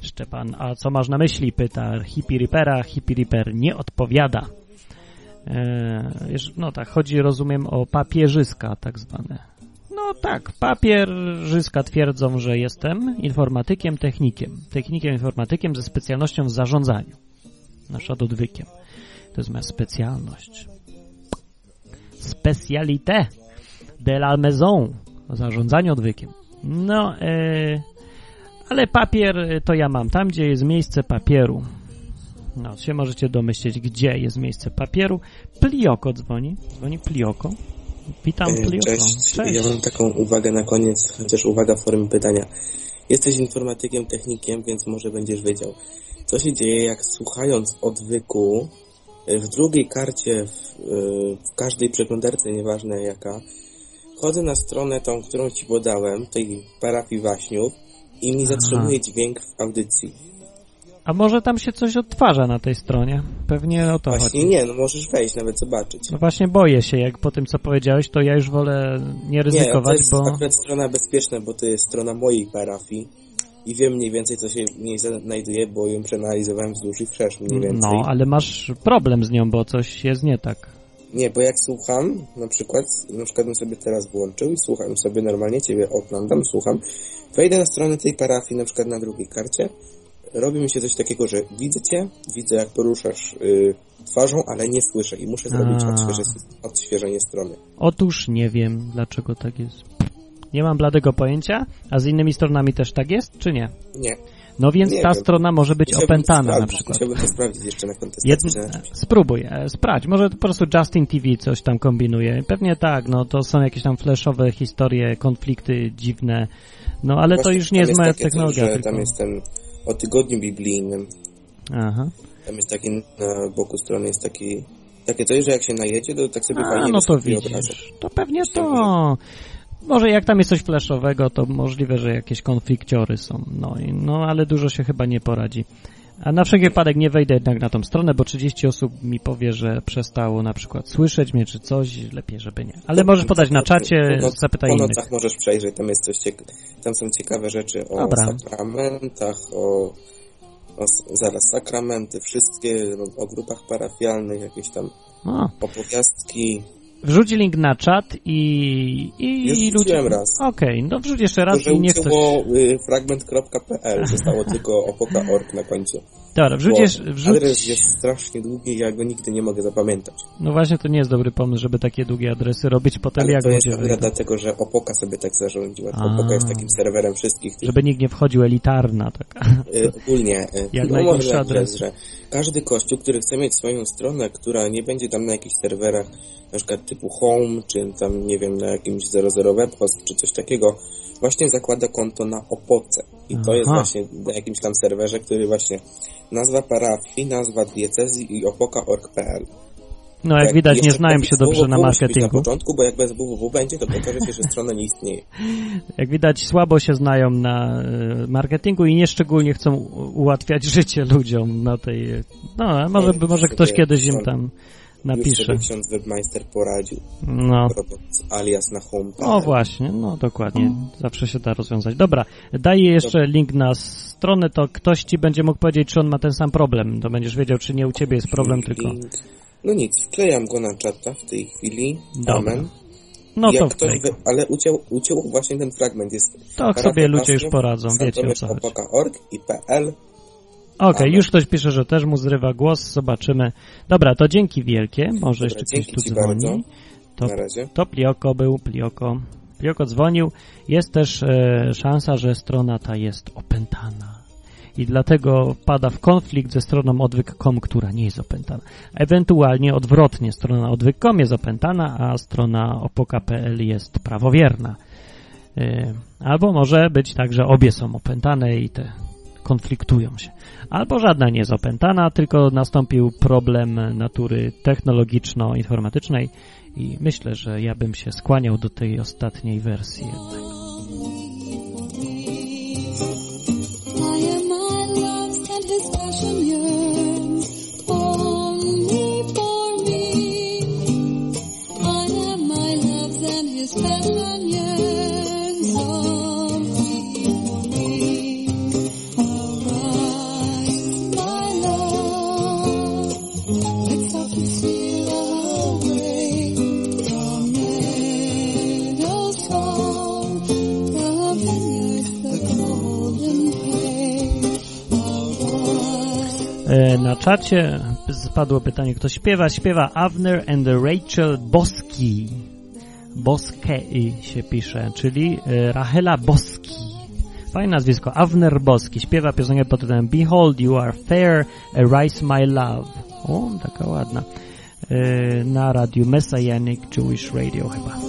Szczepan, a co masz na myśli? Pyta Hippie Reapera. Hippie Reaper nie odpowiada. E, wiesz, no tak, chodzi, rozumiem, o papierzyska tak zwane. No tak, papierzyska twierdzą, że jestem informatykiem, technikiem. Technikiem, informatykiem ze specjalnością w zarządzaniu. Nasza odwykiem. To jest moja specjalność. Specalité de la maison. Zarządzanie odwykiem. No, e, ale papier to ja mam tam, gdzie jest miejsce papieru. No, się możecie domyśleć, gdzie jest miejsce papieru. Plioko dzwoni. Dzwoni Plioko. Witam, E, Plioko. Cześć. Ja mam taką uwagę na koniec, chociaż uwaga w formie pytania. Jesteś informatykiem, technikiem, więc może będziesz wiedział. Co się dzieje, jak słuchając odwyku w drugiej karcie, w, e, w każdej przeglądarce, nieważne jaka, wchodzę na stronę tą, którą ci podałem, tej parafii Waśniów i mi zatrzymuje dźwięk w audycji. A może tam się coś odtwarza na tej stronie? Pewnie o to Właśnie chodzi. nie, no możesz wejść, nawet zobaczyć. No właśnie boję się, jak po tym co powiedziałeś, to ja już wolę nie Nie, to ryzykować, jest bo... akurat strona bezpieczna, bo to jest strona mojej parafii i wiem mniej więcej, co się w niej znajduje, bo ją przeanalizowałem wzdłuż i wszerz mniej więcej. No, ale masz problem z nią, bo coś jest nie tak. Nie, bo jak słucham, na przykład, na przykład bym sobie teraz włączył i słucham sobie normalnie, ciebie oglądam, słucham, wejdę na stronę tej parafii, na przykład na drugiej karcie, robi mi się coś takiego, że widzę cię, widzę jak poruszasz y, twarzą, ale nie słyszę i muszę zrobić odświeżenie, odświeżenie strony. Otóż nie wiem, dlaczego tak jest. Nie mam bladego pojęcia, a z innymi stronami też tak jest, czy nie? Nie. No więc Nie ta wiem. strona może być Musiałbym to opętana na sprawdzić, przykład. Chciałbym to sprawdzić jeszcze na kontestacji. Na czymś- Spróbuj, e, sprawdź. Może po prostu Justin TV coś tam kombinuje. Pewnie tak, no to są jakieś tam flashowe historie, konflikty dziwne. No ale to Właśnie już nie jest moja coś, technologia. że tylko... Tam jest ten o tygodniu biblijnym. Aha. Tam jest taki na boku strony jest taki takie coś, że jak się najedzie, to tak sobie A, fajnie no to widzisz. To pewnie to. Może jak tam jest coś flashowego, to możliwe, że jakieś konflikciory są. No, i, no ale dużo się chyba nie poradzi. A na wszelki wypadek nie wejdę jednak na tą stronę, bo 30 osób mi powie, że przestało na przykład słyszeć mnie czy coś, lepiej żeby nie. Ale możesz podać na czacie, Po zapytaj Po innych. nocach możesz przejrzeć, tam jest coś cieka- tam są ciekawe rzeczy o Dobra. sakramentach, o, o zaraz sakramenty, wszystkie o grupach parafialnych, jakieś tam O, opowiastki. Wrzuć link na czat i, i Już ludzie... wrzuciłem raz. Okej, no wrzuć jeszcze raz Tylko, i niech ktoś... y, fragment.pl, zostało tylko opoka.org na końcu. Dobra, wrzuć, jeszcze- wrzuć... Adres jest strasznie długi i ja go nigdy nie mogę zapamiętać. No właśnie, to nie jest dobry pomysł, żeby takie długie adresy robić potem Ale jak to jest ludzie wejdą. dlatego, że Opoka sobie tak zarządziła. A. Opoka jest takim serwerem wszystkich tych Żeby nikt nie wchodził elitarna taka. Y, ogólnie, y, Jak no najgorszy adres, że każdy kościół, który chce mieć swoją stronę, która nie będzie tam na jakichś serwerach, na przykład typu home, czy tam, nie wiem, na jakimś 00 webhost, czy coś takiego, właśnie zakłada konto na Opoce. I to jest Aha. właśnie na jakimś tam serwerze, który właśnie nazwa parafii, nazwa diecezji i opoka.org.pl. No jak Tak, widać nie taki się dobrze na być Na marketingu. początku, bo jak bez www będzie, to pokaże się, że strona nie istnieje. Jak widać słabo się znają na e, marketingu i nieszczególnie chcą ułatwiać życie ludziom na tej... No, może, Nie, może ktoś kiedyś im tam Już napisze. sobie ksiądz webmeister poradził. No. Alias na home. O właśnie, no dokładnie. Zawsze się da rozwiązać. Dobra, daję jeszcze link na stronę, to ktoś ci będzie mógł powiedzieć, czy on ma ten sam problem. To będziesz wiedział, czy nie u ciebie jest problem, tylko... No nic, wklejam go na czata w tej chwili. Dobra. Amen. No Jak to ktoś wy... Ale uciął, uciął właśnie ten fragment. Jest To sobie ludzie już poradzą, wiecie o co chodzi. I PL. Okej, Amen. już ktoś pisze, że też mu zrywa głos, zobaczymy. Dobra, to dzięki wielkie, może jeszcze ktoś tu dzwoni. bardzo. To, Na razie. to Plioko był, Plioko. Plioko dzwonił. Jest też e, szansa, że strona ta jest opętana. I dlatego pada w konflikt ze stroną odwyk.com, która nie jest opętana. Ewentualnie odwrotnie, strona odwyk.com jest opętana, a strona opoka.pl jest prawowierna. E, Albo może być tak, że obie są opętane i te konfliktują się. Albo żadna nie jest opętana, tylko nastąpił problem natury technologiczno-informatycznej i myślę, że ja bym się skłaniał do tej ostatniej wersji jednak. Czacie spadło pytanie, kto śpiewa. Śpiewa Avner and Rachel Boski. Boskei się pisze, czyli e, Rachela Boski. Fajne nazwisko, Avner Boski. Śpiewa piosenkę pod tytułem Behold, you are fair, arise my love. O, taka ładna. E, Na radiu Messianic Jewish Radio chyba.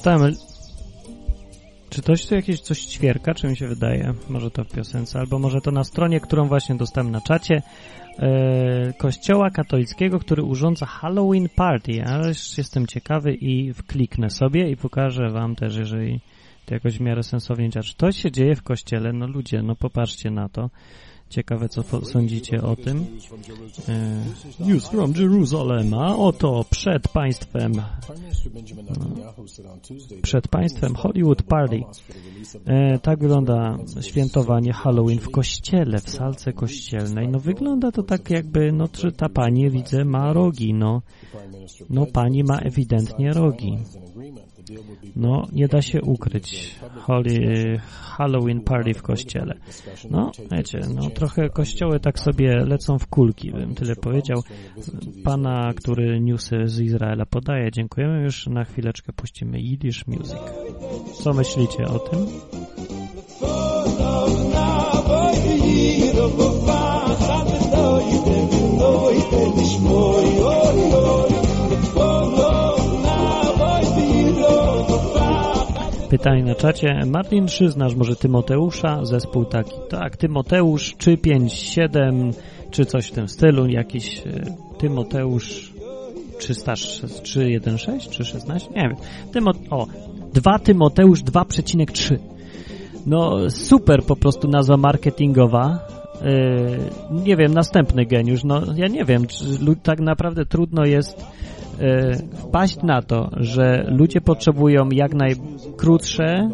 Dostałem... Czy ktoś tu jakieś coś ćwierka, czy mi się wydaje? Może to w piosence, albo może to na stronie, którą właśnie dostałem na czacie e, kościoła katolickiego, który urządza Halloween Party. Ależ jestem ciekawy i wkliknę sobie i pokażę wam też, jeżeli to jakoś w miarę sensownie działa. Czy to się dzieje w kościele? No ludzie, no popatrzcie na to. Ciekawe, co sądzicie o tym. E, News from Jerusalem, a oto przed państwem przed państwem Hollywood Party. E, tak wygląda świętowanie Halloween w kościele, w salce kościelnej. No wygląda to tak jakby, no ta pani widzę ma rogi, no. No pani ma ewidentnie rogi. No, nie da się ukryć. Holy, Halloween Party w kościele. No, wiecie, no trochę kościoły tak sobie lecą w kulki, bym tyle powiedział. Pana, który newsy z Izraela podaje, dziękujemy. Już na chwileczkę puścimy Yiddish Music. Co myślicie o tym? Pytanie na czacie. Martin, czy znasz może Tymoteusza? Zespół taki. Tak, Tymoteusz 357 czy coś w tym stylu. Jakiś e, Tymoteusz 316, 316 czy 16? Nie wiem. Tymo, o, 2 Tymoteusz 2,3. No super po prostu nazwa marketingowa. Yy, nie wiem, następny geniusz. No ja nie wiem, czy tak naprawdę trudno jest wpaść na to, że ludzie potrzebują jak najkrótsze,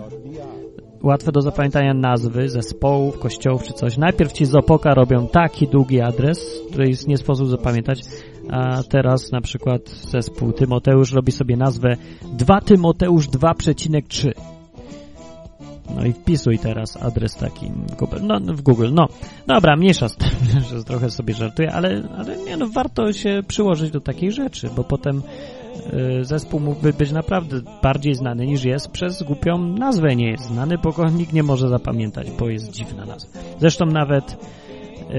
łatwe do zapamiętania nazwy zespołów, kościołów czy coś. Najpierw ci z Opoka robią taki długi adres, który jest nie sposób zapamiętać, a teraz na przykład zespół Tymoteusz robi sobie nazwę 2 Tymoteusz 2,3. No i wpisuj teraz adres taki w Google. No, w Google. No, dobra, mniejsza z tym, że trochę sobie żartuję, ale, ale nie no, warto się przyłożyć do takiej rzeczy, bo potem y, zespół mógłby być naprawdę bardziej znany niż jest przez głupią nazwę nie jest znany, bo go nikt nie może zapamiętać, bo jest dziwna nazwa. Zresztą nawet y,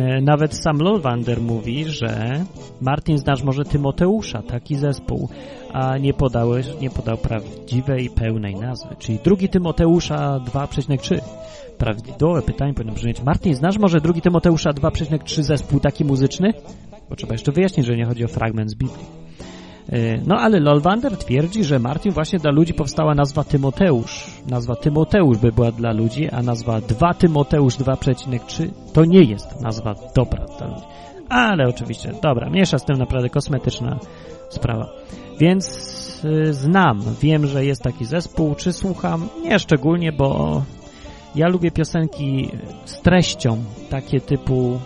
y, nawet sam Lolwander mówi, że Martin znasz może Tymoteusza, taki zespół, a nie podałeś, nie podał prawdziwej, pełnej nazwy, czyli drugi Tymoteusza 2,3. Prawidłowe pytanie powinno brzmieć, Martin, znasz może drugi Tymoteusza 2,3 zespół taki muzyczny? Bo trzeba jeszcze wyjaśnić, że nie chodzi o fragment z Biblii. Yy, No ale Lolwander twierdzi, że Martin właśnie dla ludzi powstała nazwa Tymoteusz. Nazwa Tymoteusz by była dla ludzi, a nazwa 2 Tymoteusz 2,3 to nie jest nazwa dobra dla ludzi. Ale oczywiście, dobra, mniejsza z tym naprawdę kosmetyczna sprawa. Więc y, znam, wiem, że jest taki zespół, czy słucham? Nie szczególnie, bo ja lubię piosenki z treścią, takie typu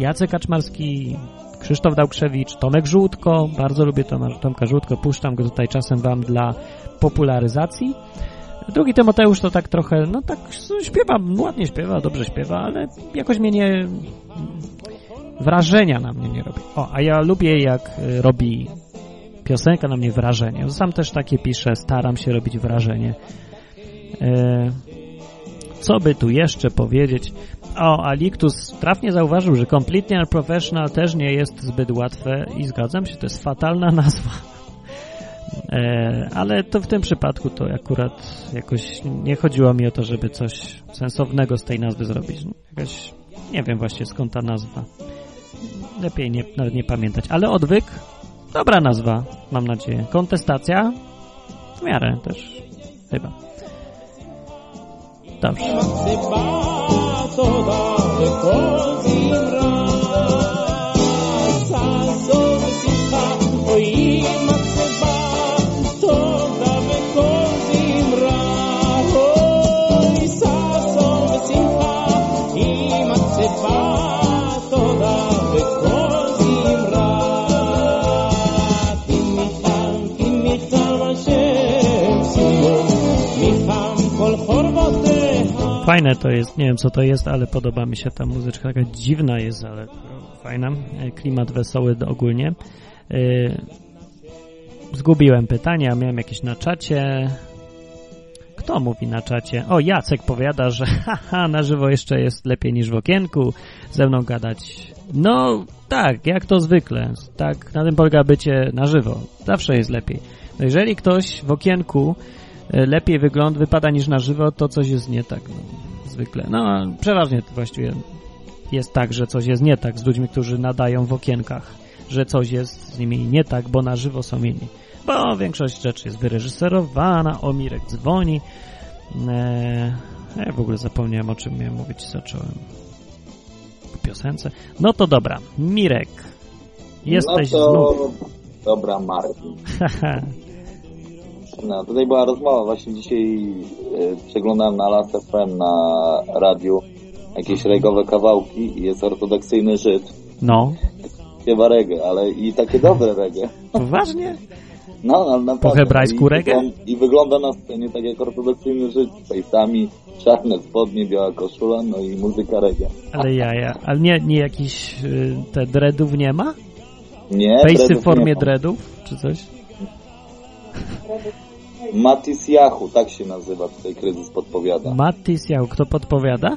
Jacek Kaczmarski, Krzysztof Dałkrzewicz, Tomek Żółtko, bardzo lubię Toma, Tomka Żółtko, puszczam go tutaj czasem wam dla popularyzacji. Drugi Tymoteusz to tak trochę, no tak śpiewa, ładnie śpiewa, dobrze śpiewa, ale jakoś mnie nie... wrażenia na mnie nie robi. O, a ja lubię jak y, robi piosenka na mnie wrażenie. Sam też takie piszę, staram się robić wrażenie. E, co by tu jeszcze powiedzieć? O, Aliktus trafnie zauważył, że Completely Unprofessional też nie jest zbyt łatwe i zgadzam się, to jest fatalna nazwa. E, ale to w tym przypadku to akurat jakoś nie chodziło mi o to, żeby coś sensownego z tej nazwy zrobić. Nie wiem właśnie skąd ta nazwa. Lepiej nie, nawet nie pamiętać. Ale odwyk, dobra nazwa, mam nadzieję. Kontestacja, w miarę też, chyba. Dobrze. Fajne to jest, nie wiem co to jest, ale podoba mi się ta muzyczka, taka dziwna jest, ale fajna, E, klimat wesoły ogólnie. E, Zgubiłem pytania, miałem jakieś na czacie. Kto mówi na czacie? O, Jacek powiada, że haha, na żywo jeszcze jest lepiej niż w okienku ze mną gadać. No, tak, jak to zwykle. Tak, na tym polega bycie na żywo. Zawsze jest lepiej. No jeżeli ktoś w okienku lepiej wygląda, wypada niż na żywo, to coś jest nie tak. No, zwykle. No, przeważnie to właściwie jest tak, że coś jest nie tak z ludźmi, którzy nadają w okienkach, że coś jest z nimi nie tak, bo na żywo są inni. Bo większość rzeczy jest wyreżyserowana, o Mirek dzwoni. Eee, ja w ogóle zapomniałem, o czym miałem mówić, zacząłem po piosence. No to dobra, Mirek, jesteś no to... znów. Dobra, Martin. No, tutaj była rozmowa, właśnie dzisiaj e, przeglądałem na Last FM na radiu jakieś regowe kawałki i jest ortodoksyjny Żyd. No, Śpiewa reggae, ale i takie dobre reggae. poważnie? No, ale naprawdę. Po hebrajsku I reggae? wygląda- I wygląda na scenie tak jak ortodoksyjny Żyd, z fejsami, czarne spodnie, biała koszula, no i muzyka reggae. Ale ja, ja. Ale nie, nie jakiś y, te dreadów nie ma? Nie, Fejsy w formie dreadów, czy coś? Matis Yahu, tak się nazywa tutaj kryzys podpowiada. Mattis Jau, kto podpowiada?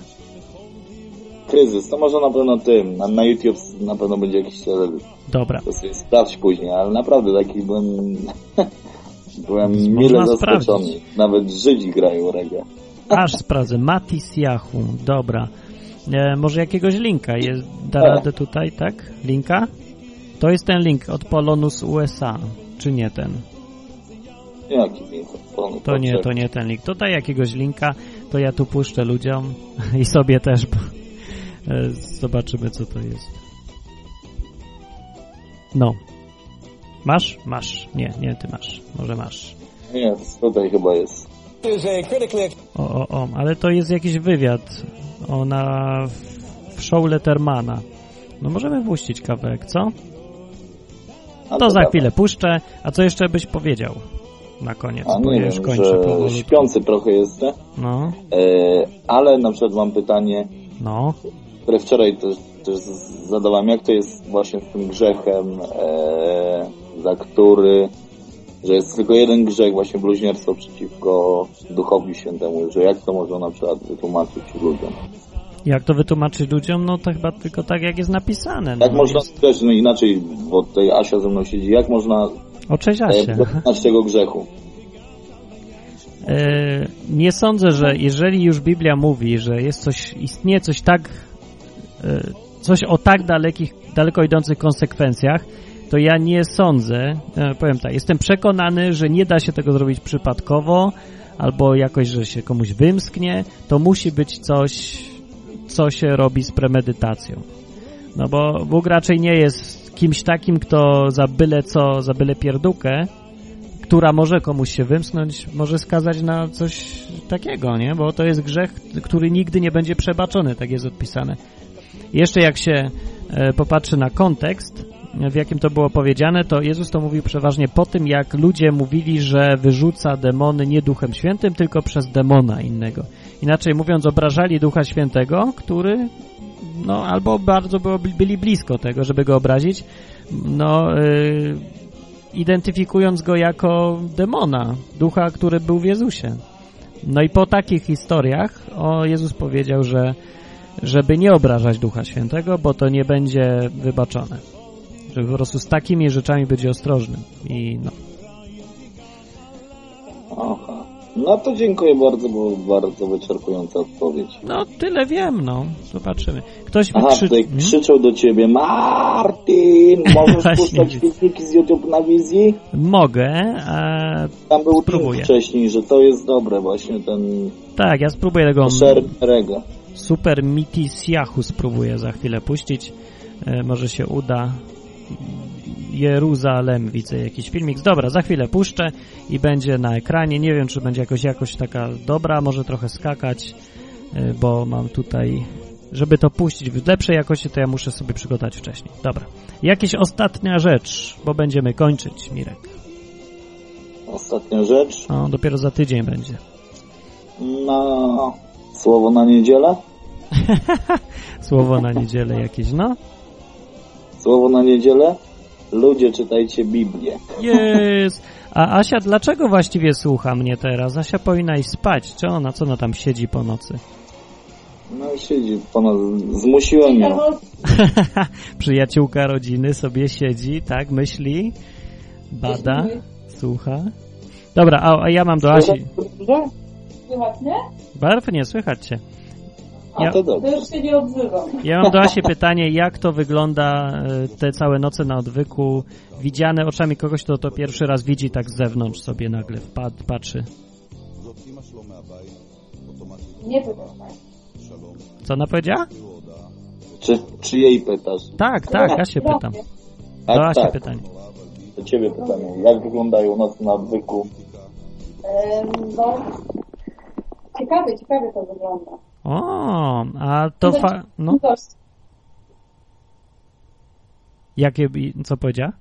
Kryzys, to może na pewno tym, na, na YouTube na pewno będzie jakiś teledysk. Dobra. To sobie sprawdź później, ale naprawdę taki byłem, byłem Można mile zaskoczony. sprawdzić. Nawet Żydzi grają reggae. Aż sprawdzę. Matis Yahoo, dobra. E, może jakiegoś linka jest, da Tak. radę tutaj, tak? Linka? To jest ten link od Polonus USA, czy nie ten? Jaki link? To nie, to nie ten link. To daj jakiegoś linka, to ja tu puszczę ludziom i sobie też, bo e, zobaczymy co to jest. No. Masz? Masz. Nie, nie, ty masz. Może masz. Nie, tutaj chyba jest. O, o, o, ale to jest jakiś wywiad. Ona w show Lettermana. No możemy puścić kawałek, co? To za chwilę puszczę. A co jeszcze byś powiedział na koniec? A bo nie wiem, kończę powolutku. śpiący trochę jestem. No, E, ale na przykład mam pytanie, no. które wczoraj też, też zadałam, jak to jest właśnie z tym grzechem, e, za który, że jest tylko jeden grzech, właśnie bluźnierstwo przeciwko Duchowi Świętemu, że jak to można na przykład wytłumaczyć ludziom? Jak to wytłumaczyć ludziom? No to chyba tylko tak, jak jest napisane. No, Jak można jest... też, no inaczej, bo tutaj Asia ze mną siedzi, jak można O, cześć e, Asie. dokonać tego grzechu? E, nie sądzę, że jeżeli już Biblia mówi, że jest coś, istnieje coś tak, e, coś o tak dalekich, daleko idących konsekwencjach, to ja nie sądzę, e, powiem tak, jestem przekonany, że nie da się tego zrobić przypadkowo, albo jakoś, że się komuś wymsknie, to musi być coś, co się robi z premedytacją. No bo Bóg raczej nie jest kimś takim, kto za byle co, za byle pierdółkę, która może komuś się wymsknąć, może skazać na coś takiego, nie? Bo to jest grzech, który nigdy nie będzie przebaczony, tak jest odpisane. Jeszcze jak się e, popatrzy na kontekst, w jakim to było powiedziane, to Jezus to mówił przeważnie po tym, jak ludzie mówili, że wyrzuca demony nie Duchem Świętym, tylko przez demona innego. Inaczej mówiąc, obrażali Ducha Świętego, który, no, albo bardzo byli blisko tego, żeby go obrazić, no, y, identyfikując go jako demona, ducha, który był w Jezusie. No i po takich historiach o Jezus powiedział, że żeby nie obrażać Ducha Świętego, bo to nie będzie wybaczone. Że po prostu z takimi rzeczami będzie ostrożnym. I no. No to dziękuję bardzo, bo bardzo wyczerpująca odpowiedź. No, tyle wiem, no. Zobaczymy. Ktoś Aha, wykrzy... tutaj Hmm? krzyczał do ciebie, Martin, możesz puszczać filmiki z YouTube na wizji? Mogę, a... Tam był Spróbuję. wcześniej, że to jest dobre właśnie, ten Tak, ja spróbuję tego Szerego. Super Mitis Yahoo spróbuję za chwilę puścić. E, może się uda. Jeruzalem widzę jakiś filmik. Dobra, za chwilę puszczę i będzie na ekranie. Nie wiem, czy będzie jakoś jakoś taka dobra, może trochę skakać, e, bo mam tutaj żeby to puścić w lepszej jakości, to ja muszę sobie przygotować wcześniej. Dobra. Jakieś ostatnia rzecz, bo będziemy kończyć, Mirek. Ostatnia rzecz, No, dopiero za tydzień będzie. na słowo na niedzielę. Słowo na niedzielę jakieś, no. Słowo na niedzielę. Ludzie, czytajcie Biblię. Jest. A Asia, dlaczego właściwie słucha mnie teraz? Asia powinna iść spać. Czy ona, co ona tam siedzi po nocy? No siedzi ponad... Zmusiłem ją. Przyjaciółka rodziny sobie siedzi, tak, myśli, bada, słucha. Dobra, a, a ja mam do Asi. Słychać mnie? Barw nie słychać cię. A Ja, to To dobrze. już się nie odzywam. ja mam do Asi pytanie, jak to wygląda e, te całe noce na odwyku, widziane oczami kogoś, kto to pierwszy raz widzi tak z zewnątrz sobie nagle wpad, patrzy. Nie tak. Co ona powiedziała? Czy, czy jej pytasz? Tak, tak, ja się pytam. Tak, Do Asi tak. pytanie. Do ciebie pytanie. Jak wyglądają noce na odwyku? No, ciekawie, ciekawie to wygląda. O, a to fa... No, jakie... co powiedziała?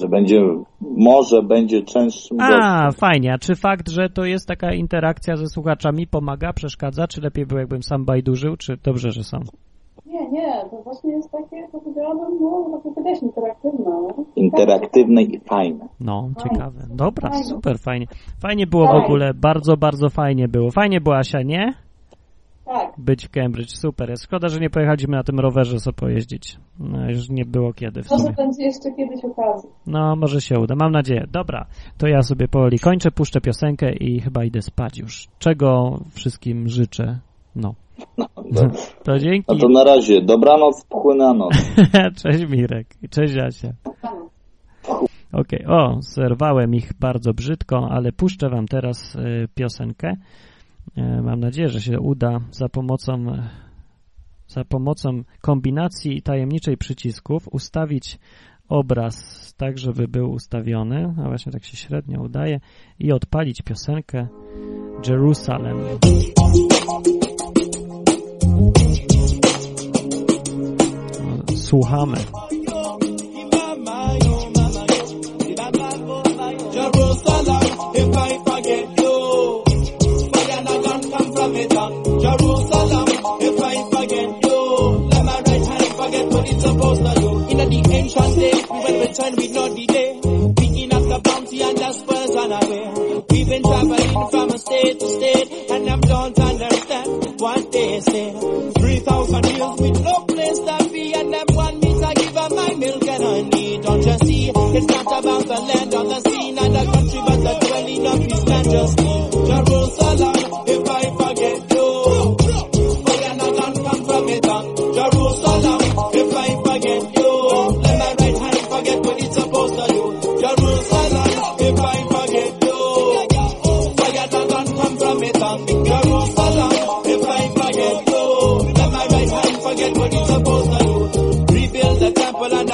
Że będzie, może będzie częstszym gościem. A, fajnie. A czy fakt, że to jest taka interakcja ze słuchaczami pomaga, przeszkadza? Czy lepiej było, jakbym sam bajdurzył? Czy dobrze, że są? Nie, nie, to właśnie jest takie, to powiedziałabym, no, tak jak powiedziałeś, interaktywne. no. Interaktywne i fajne. No, Fajnie. ciekawe. Dobra, Fajnie. super, fajnie. Fajnie było w Fajnie. ogóle, bardzo, bardzo fajnie było. Fajnie było, Asia, nie? Tak, Być w Cambridge, super. Szkoda, że nie pojechaliśmy na tym rowerze sobie pojeździć. No, już nie było kiedy w może sumie. będzie jeszcze kiedyś okazja. No, może się uda, mam nadzieję. Dobra, to ja sobie powoli kończę, puszczę piosenkę i chyba idę spać już. Czego wszystkim życzę. No. To dzięki. No to na razie. Dobranoc, pchłynna noc. Cześć Mirek i cześć Asia. Okej, o, zerwałem ich bardzo brzydko, ale puszczę wam teraz y, piosenkę. Y, mam nadzieję, że się uda za pomocą y, za pomocą kombinacji tajemniczej przycisków ustawić obraz tak, żeby był ustawiony, a właśnie tak się średnio udaje i odpalić piosenkę Jerusalem. No, Słuchamy. Jerusalem, it's supposed to do. In the ancient days, we will return with no delay, picking up the bounty and the spurs unaware. We've been traveling from a state to state, and I don't understand what they say. Three thousand years with no place to be, and them want me to give up my milk and honey. Don't you see? It's not about the land or the sea, not the country, but the dwelling of His majesty. Jerusalem,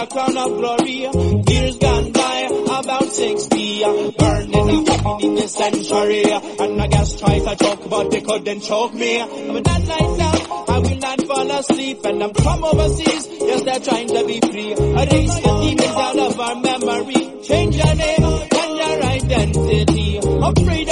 the crown of glory. Years gone by, about 60. uh, Burning and weeping in 20th century. And I guess try to choke, but they couldn't choke me. I'm not like now, I will not fall asleep. And I'm from overseas, yes, they're trying to be free. Erase the demons out of our memory. Change your name and your identity. Afraid of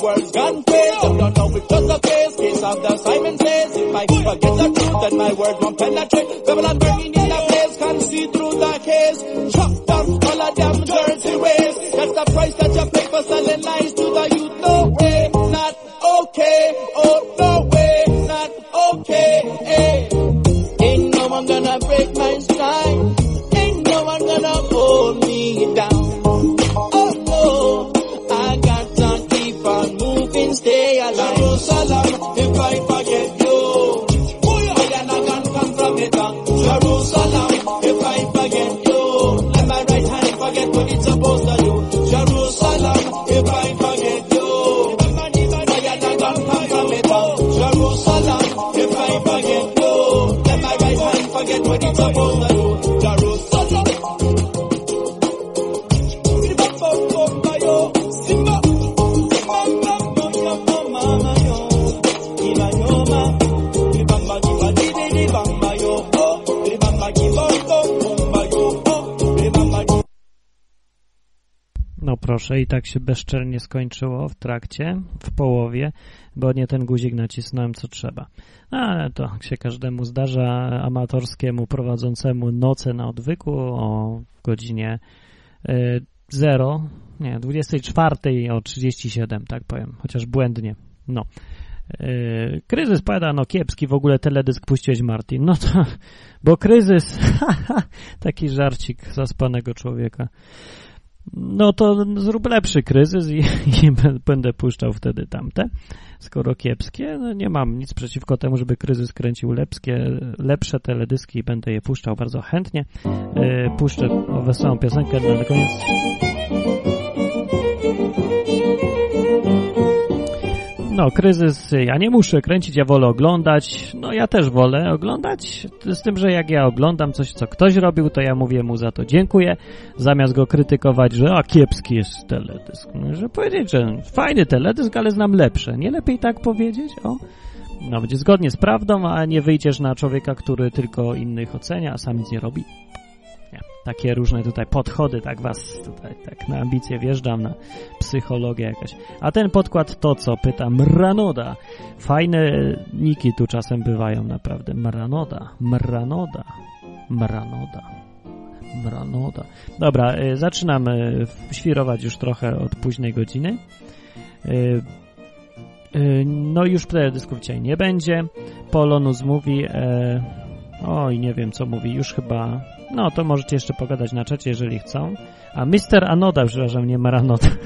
world's gone crazy. Them don't know if just a case. Case of the Simon says, if I forget the truth, then my word won't penetrate. Babylon burning in the place, can't see through the case. Chop down all of them dirty ways. That's the price that you pay for selling lies to the youth. No way, not okay. Oh, no I tak się bezczelnie skończyło w trakcie, w połowie, bo nie ten guzik nacisnąłem co trzeba. No, ale to się każdemu zdarza, amatorskiemu prowadzącemu noce na odwyku o godzinie y, 0, nie, 24 o 37, tak powiem, chociaż błędnie. No. Yy, kryzys pada, no kiepski w ogóle teledysk puściłeś Martin. No to, bo kryzys, taki żarcik zaspanego człowieka. No to zrób lepszy kryzys i, i będę puszczał wtedy tamte. Skoro kiepskie, no nie mam nic przeciwko temu, żeby kryzys kręcił lepskie, lepsze teledyski i będę je puszczał bardzo chętnie. Yy, puszczę wesołą piosenkę na koniec. No, kryzys ja nie muszę kręcić, ja wolę oglądać. No, ja też wolę oglądać, z tym, że jak ja oglądam coś, co ktoś robił, to ja mówię mu za to dziękuję, zamiast go krytykować, że a kiepski jest teledysk. No, że powiedzieć, że fajny teledysk, ale znam lepsze. Nie lepiej tak powiedzieć? O. No, będzie zgodnie z prawdą, a nie wyjdziesz na człowieka, który tylko innych ocenia, a sam nic nie robi. Takie różne tutaj podchody, tak was tutaj tak na ambicje wjeżdżam, na psychologię jakaś. A ten podkład to co? Pyta Mranoda. Fajne niki tu czasem bywają naprawdę. Mranoda, Mranoda, Mranoda. Mranoda. Dobra, y, zaczynam y, świrować już trochę od późnej godziny. Y, y, no już teledysków dzisiaj nie będzie. Polonus mówi... E, oj, nie wiem co mówi, już chyba... No, to możecie jeszcze pogadać na czacie, jeżeli chcą. A Mister Anoda, przepraszam, nie Maranoda.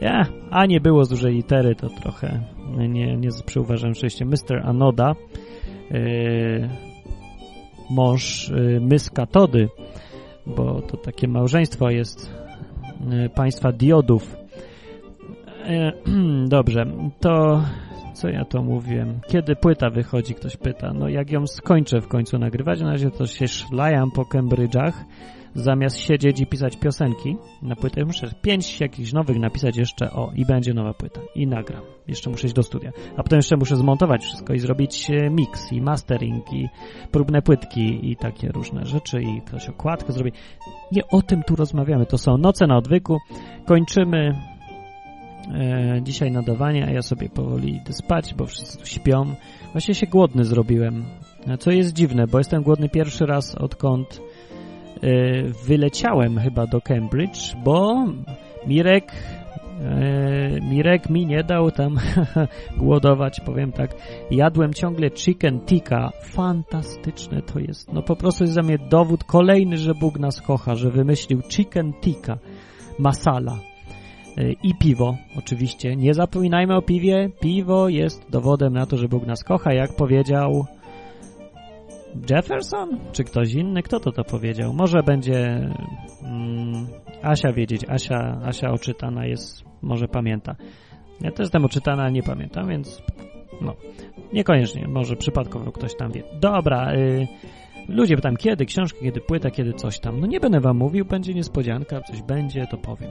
Ja, a nie było z dużej litery, to trochę nie, nie przyuważam szczęście. Mr. Anoda, yy, mąż yy, Myska Tody, bo to takie małżeństwo jest yy, państwa diodów. Yy, dobrze, to co ja to mówiłem? Kiedy płyta wychodzi, ktoś pyta. No jak ją skończę w końcu nagrywać, na razie to się szlajam po Cambridge'ach, zamiast siedzieć i pisać piosenki na płytę, muszę pięć jakichś nowych napisać jeszcze, o, i będzie nowa płyta. I nagram. Jeszcze muszę iść do studia. A potem jeszcze muszę zmontować wszystko i zrobić e, mix, i mastering, i próbne płytki, i takie różne rzeczy, i ktoś okładkę zrobi. Nie o tym tu rozmawiamy. To są noce na odwyku. Kończymy dzisiaj nadawanie, a ja sobie powoli idę spać, bo wszyscy tu śpią. Właśnie się głodny zrobiłem, co jest dziwne, bo jestem głodny pierwszy raz odkąd e, wyleciałem chyba do Cambridge, bo Mirek E, Mirek mi nie dał tam głodować, powiem tak. Jadłem ciągle chicken tikka. Fantastyczne to jest. No po prostu jest za mnie dowód kolejny, że Bóg nas kocha, że wymyślił chicken tikka. Masala. E, I piwo, oczywiście. Nie zapominajmy o piwie. Piwo jest dowodem na to, że Bóg nas kocha, jak powiedział Jefferson? Czy ktoś inny? Kto to to powiedział? Może będzie mm, Asia wiedzieć. Asia, Asia oczytana jest, może pamięta. Ja też jestem oczytana, ale nie pamiętam, więc no, niekoniecznie. Może przypadkowo ktoś tam wie. Dobra, y, ludzie pytam, kiedy książki, kiedy płyta, kiedy coś tam. No nie będę wam mówił, będzie niespodzianka, coś będzie, to powiem.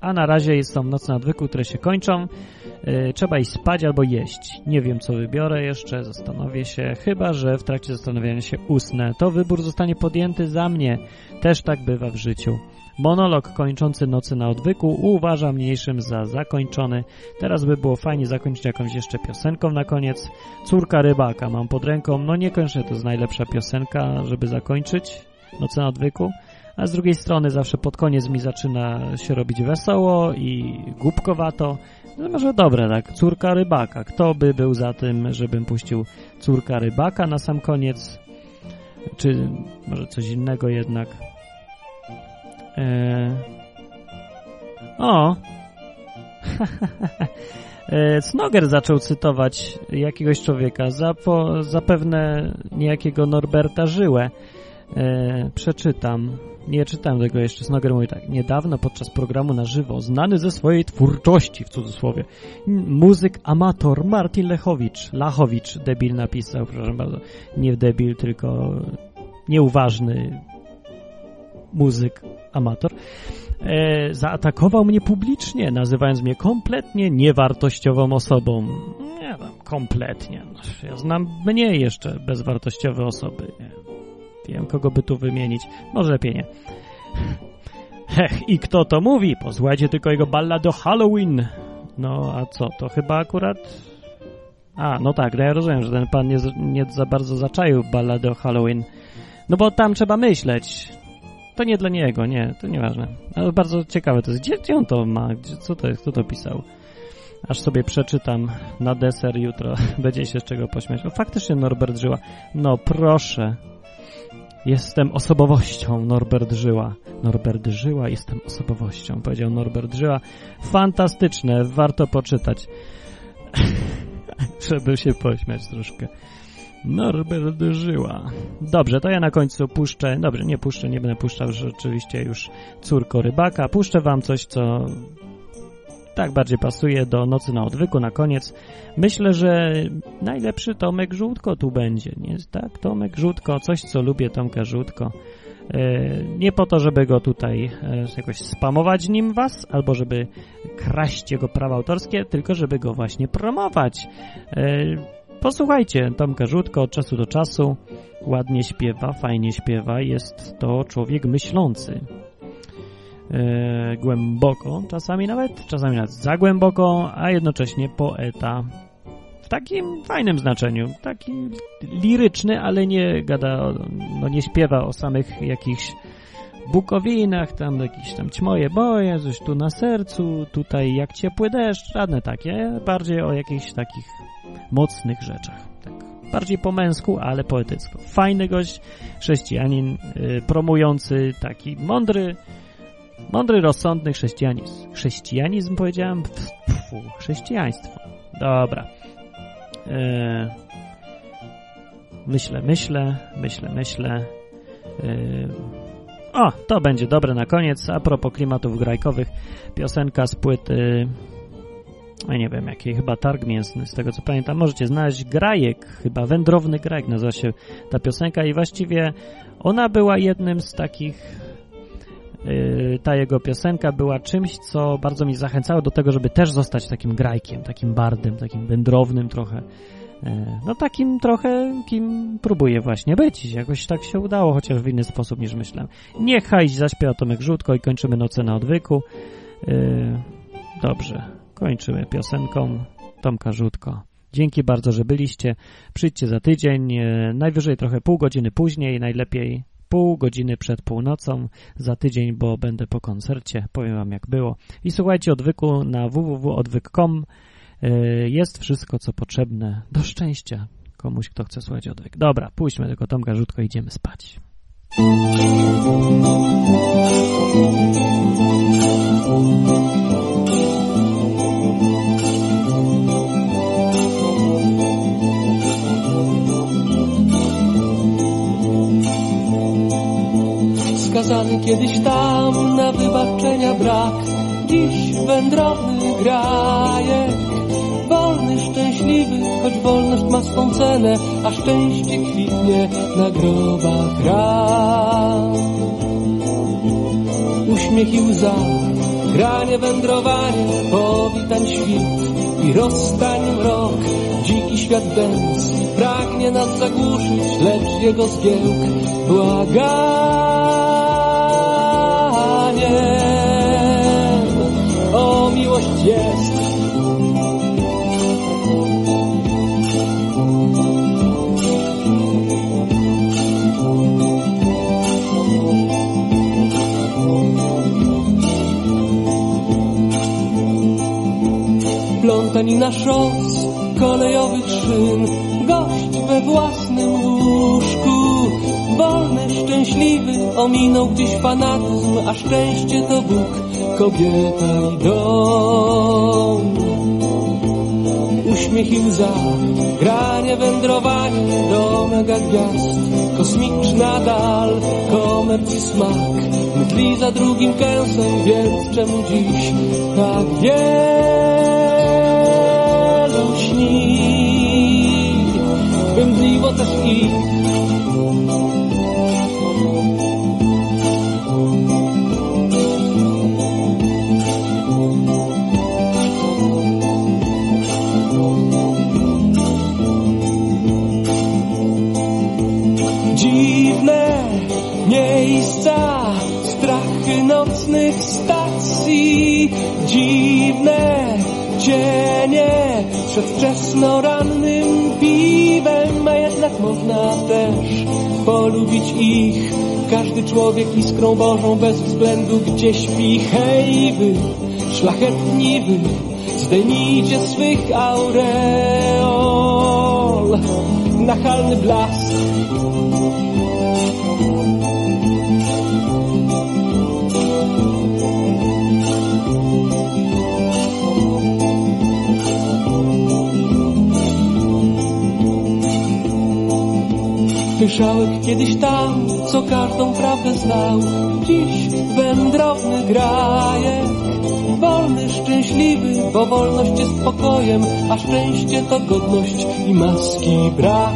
A na razie są nocne odwyku, które się kończą. Y, trzeba iść spać albo jeść. Nie wiem, co wybiorę jeszcze, zastanowię się. Chyba, że w trakcie zastanawiania się usnę. To wybór zostanie podjęty za mnie. Też tak bywa w życiu. Monolog kończący nocy na odwyku uważam mniejszym za zakończony. Teraz by było fajnie zakończyć jakąś jeszcze piosenką na koniec. Córka rybaka mam pod ręką. No niekoniecznie to jest najlepsza piosenka, żeby zakończyć nocy na odwyku. A z drugiej strony zawsze pod koniec mi zaczyna się robić wesoło i głupkowato. No może dobre, tak? Córka rybaka. Kto by był za tym, żebym puścił córka rybaka na sam koniec? Czy może coś innego jednak? Eee... O! Eee, Snoger zaczął cytować jakiegoś człowieka, zapo, zapewne niejakiego Norberta Żyłę. Eee, przeczytam. Nie czytałem tego jeszcze. Snoger mówi tak. Niedawno podczas programu na żywo, znany ze swojej twórczości, w cudzysłowie, muzyk amator Martin Lechowicz, Lachowicz, debil napisał, proszę bardzo. Nie debil, tylko nieuważny muzyk amator, e, zaatakował mnie publicznie, nazywając mnie kompletnie niewartościową osobą. Nie wiem, kompletnie. Ja znam mniej jeszcze bezwartościowe osoby. Nie. Wiem, kogo by tu wymienić. Może lepiej nie. Hech, i kto to mówi? Posłuchajcie tylko jego ballad o Halloween. No, a co, to chyba akurat... A, no tak, no ja rozumiem, że ten pan nie, nie za bardzo zaczaił ballady o Halloween. No bo tam trzeba myśleć. To nie dla niego, nie, to nieważne. Ale bardzo ciekawe to jest. Gdzie, gdzie on to ma? Gdzie, co to jest? Kto to pisał? Aż sobie przeczytam na deser jutro. Będzie się z czego pośmiać. O, faktycznie Norbert Żyła. No proszę. Jestem osobowością, Norbert Żyła. Norbert Żyła, jestem osobowością, powiedział Norbert Żyła. Fantastyczne, warto poczytać. Żeby się pośmiać troszkę. Norbert Żyła. Dobrze, to ja na końcu puszczę, dobrze, nie puszczę, nie będę puszczał rzeczywiście już córko rybaka. Puszczę wam coś, co tak bardziej pasuje do Nocy na Odwyku na koniec. Myślę, że najlepszy Tomek Żółtko tu będzie, nie? Tak, Tomek Żółtko, coś co lubię Tomka Żółtko. E, Nie po to, żeby go tutaj e, jakoś spamować nim was, albo żeby kraść jego prawa autorskie, tylko żeby go właśnie promować. Posłuchajcie, Tomka Żółtko od czasu do czasu ładnie śpiewa, fajnie śpiewa, jest to człowiek myślący. E, głęboko, czasami nawet, czasami nawet za głęboko, a jednocześnie poeta. W takim fajnym znaczeniu, taki liryczny, ale nie gada, no nie śpiewa o samych jakichś bukowinach, tam jakieś tam ćmoje boje, coś tu na sercu, tutaj jak ciepły deszcz, żadne takie, bardziej o jakichś takich mocnych rzeczach. Tak. Bardziej po męsku, ale poetycko. Fajny gość, chrześcijanin, y, promujący taki mądry, mądry, rozsądny chrześcijanizm. Chrześcijanizm powiedziałem? Pf, Pfu, chrześcijaństwo. Dobra. E, myślę, myślę, myślę, myślę. E, o, to będzie dobre na koniec. A propos klimatów grajkowych, piosenka z płyty ja nie wiem jakiej, chyba targ mięsny, z tego co pamiętam, możecie znaleźć Grajek, chyba Wędrowny Grajek nazywa się ta piosenka i właściwie ona była jednym z takich yy, ta jego piosenka była czymś, co bardzo mi zachęcało do tego, żeby też zostać takim grajkiem, takim bardem, takim wędrownym trochę. Yy, No takim trochę, kim próbuję właśnie być. Jakoś tak się udało, chociaż w inny sposób niż myślałem. Niechaj zaśpiewa Tomek Żółtko i kończymy nocę na odwyku. Yy, Dobrze, kończymy piosenką Tomka Żółtko. Dzięki bardzo, że byliście. Przyjdźcie za tydzień, e, najwyżej trochę pół godziny później, najlepiej pół godziny przed północą za tydzień, bo będę po koncercie, powiem wam jak było. I słuchajcie odwyku na www.odwyk.com jest wszystko, co potrzebne do szczęścia komuś, kto chce słuchać odwyk. Dobra, pójdźmy tego Tomka Rzutko, idziemy spać. skazany kiedyś tam na wybaczenia brak. Dziś wędrowny grajek, wolny, szczęśliwy, choć wolność ma swą cenę, a szczęście kwitnie na grobach ran. Uśmiech i łza, granie, wędrowanie, powitań świt i rozstań mrok. Dziki świat dęc pragnie nas zagłuszyć, lecz jego zgiełk błaganie o miłość jest. Plątanina szos kolejowych szyn, gość we własnym łóżku. Wolny, szczęśliwy, ominął gdzieś fanatyzm, a szczęście to Bóg, kobieta i dom. Uśmiech i łza, granie, wędrowanie do mega gwiazd, kosmiczna dal, komerc i smak, mdli za drugim kęsem, więc czemu dziś tak wielu śni, by mdliwo też i dziwne miejsca, strachy nocnych stacji, dziwne cienie przed wczesno rannym piwem, a jednak można też polubić ich. Każdy człowiek iskrą Bożą bez względu gdzie śpi. Hej wy, szlachetni wy, zdejmijcie swych aureol, nachalny blask Słyszałek kiedyś tam, co każdą prawdę znał. Dziś wędrowny grajek, wolny, szczęśliwy, bo wolność jest pokojem, a szczęście to godność i maski brak.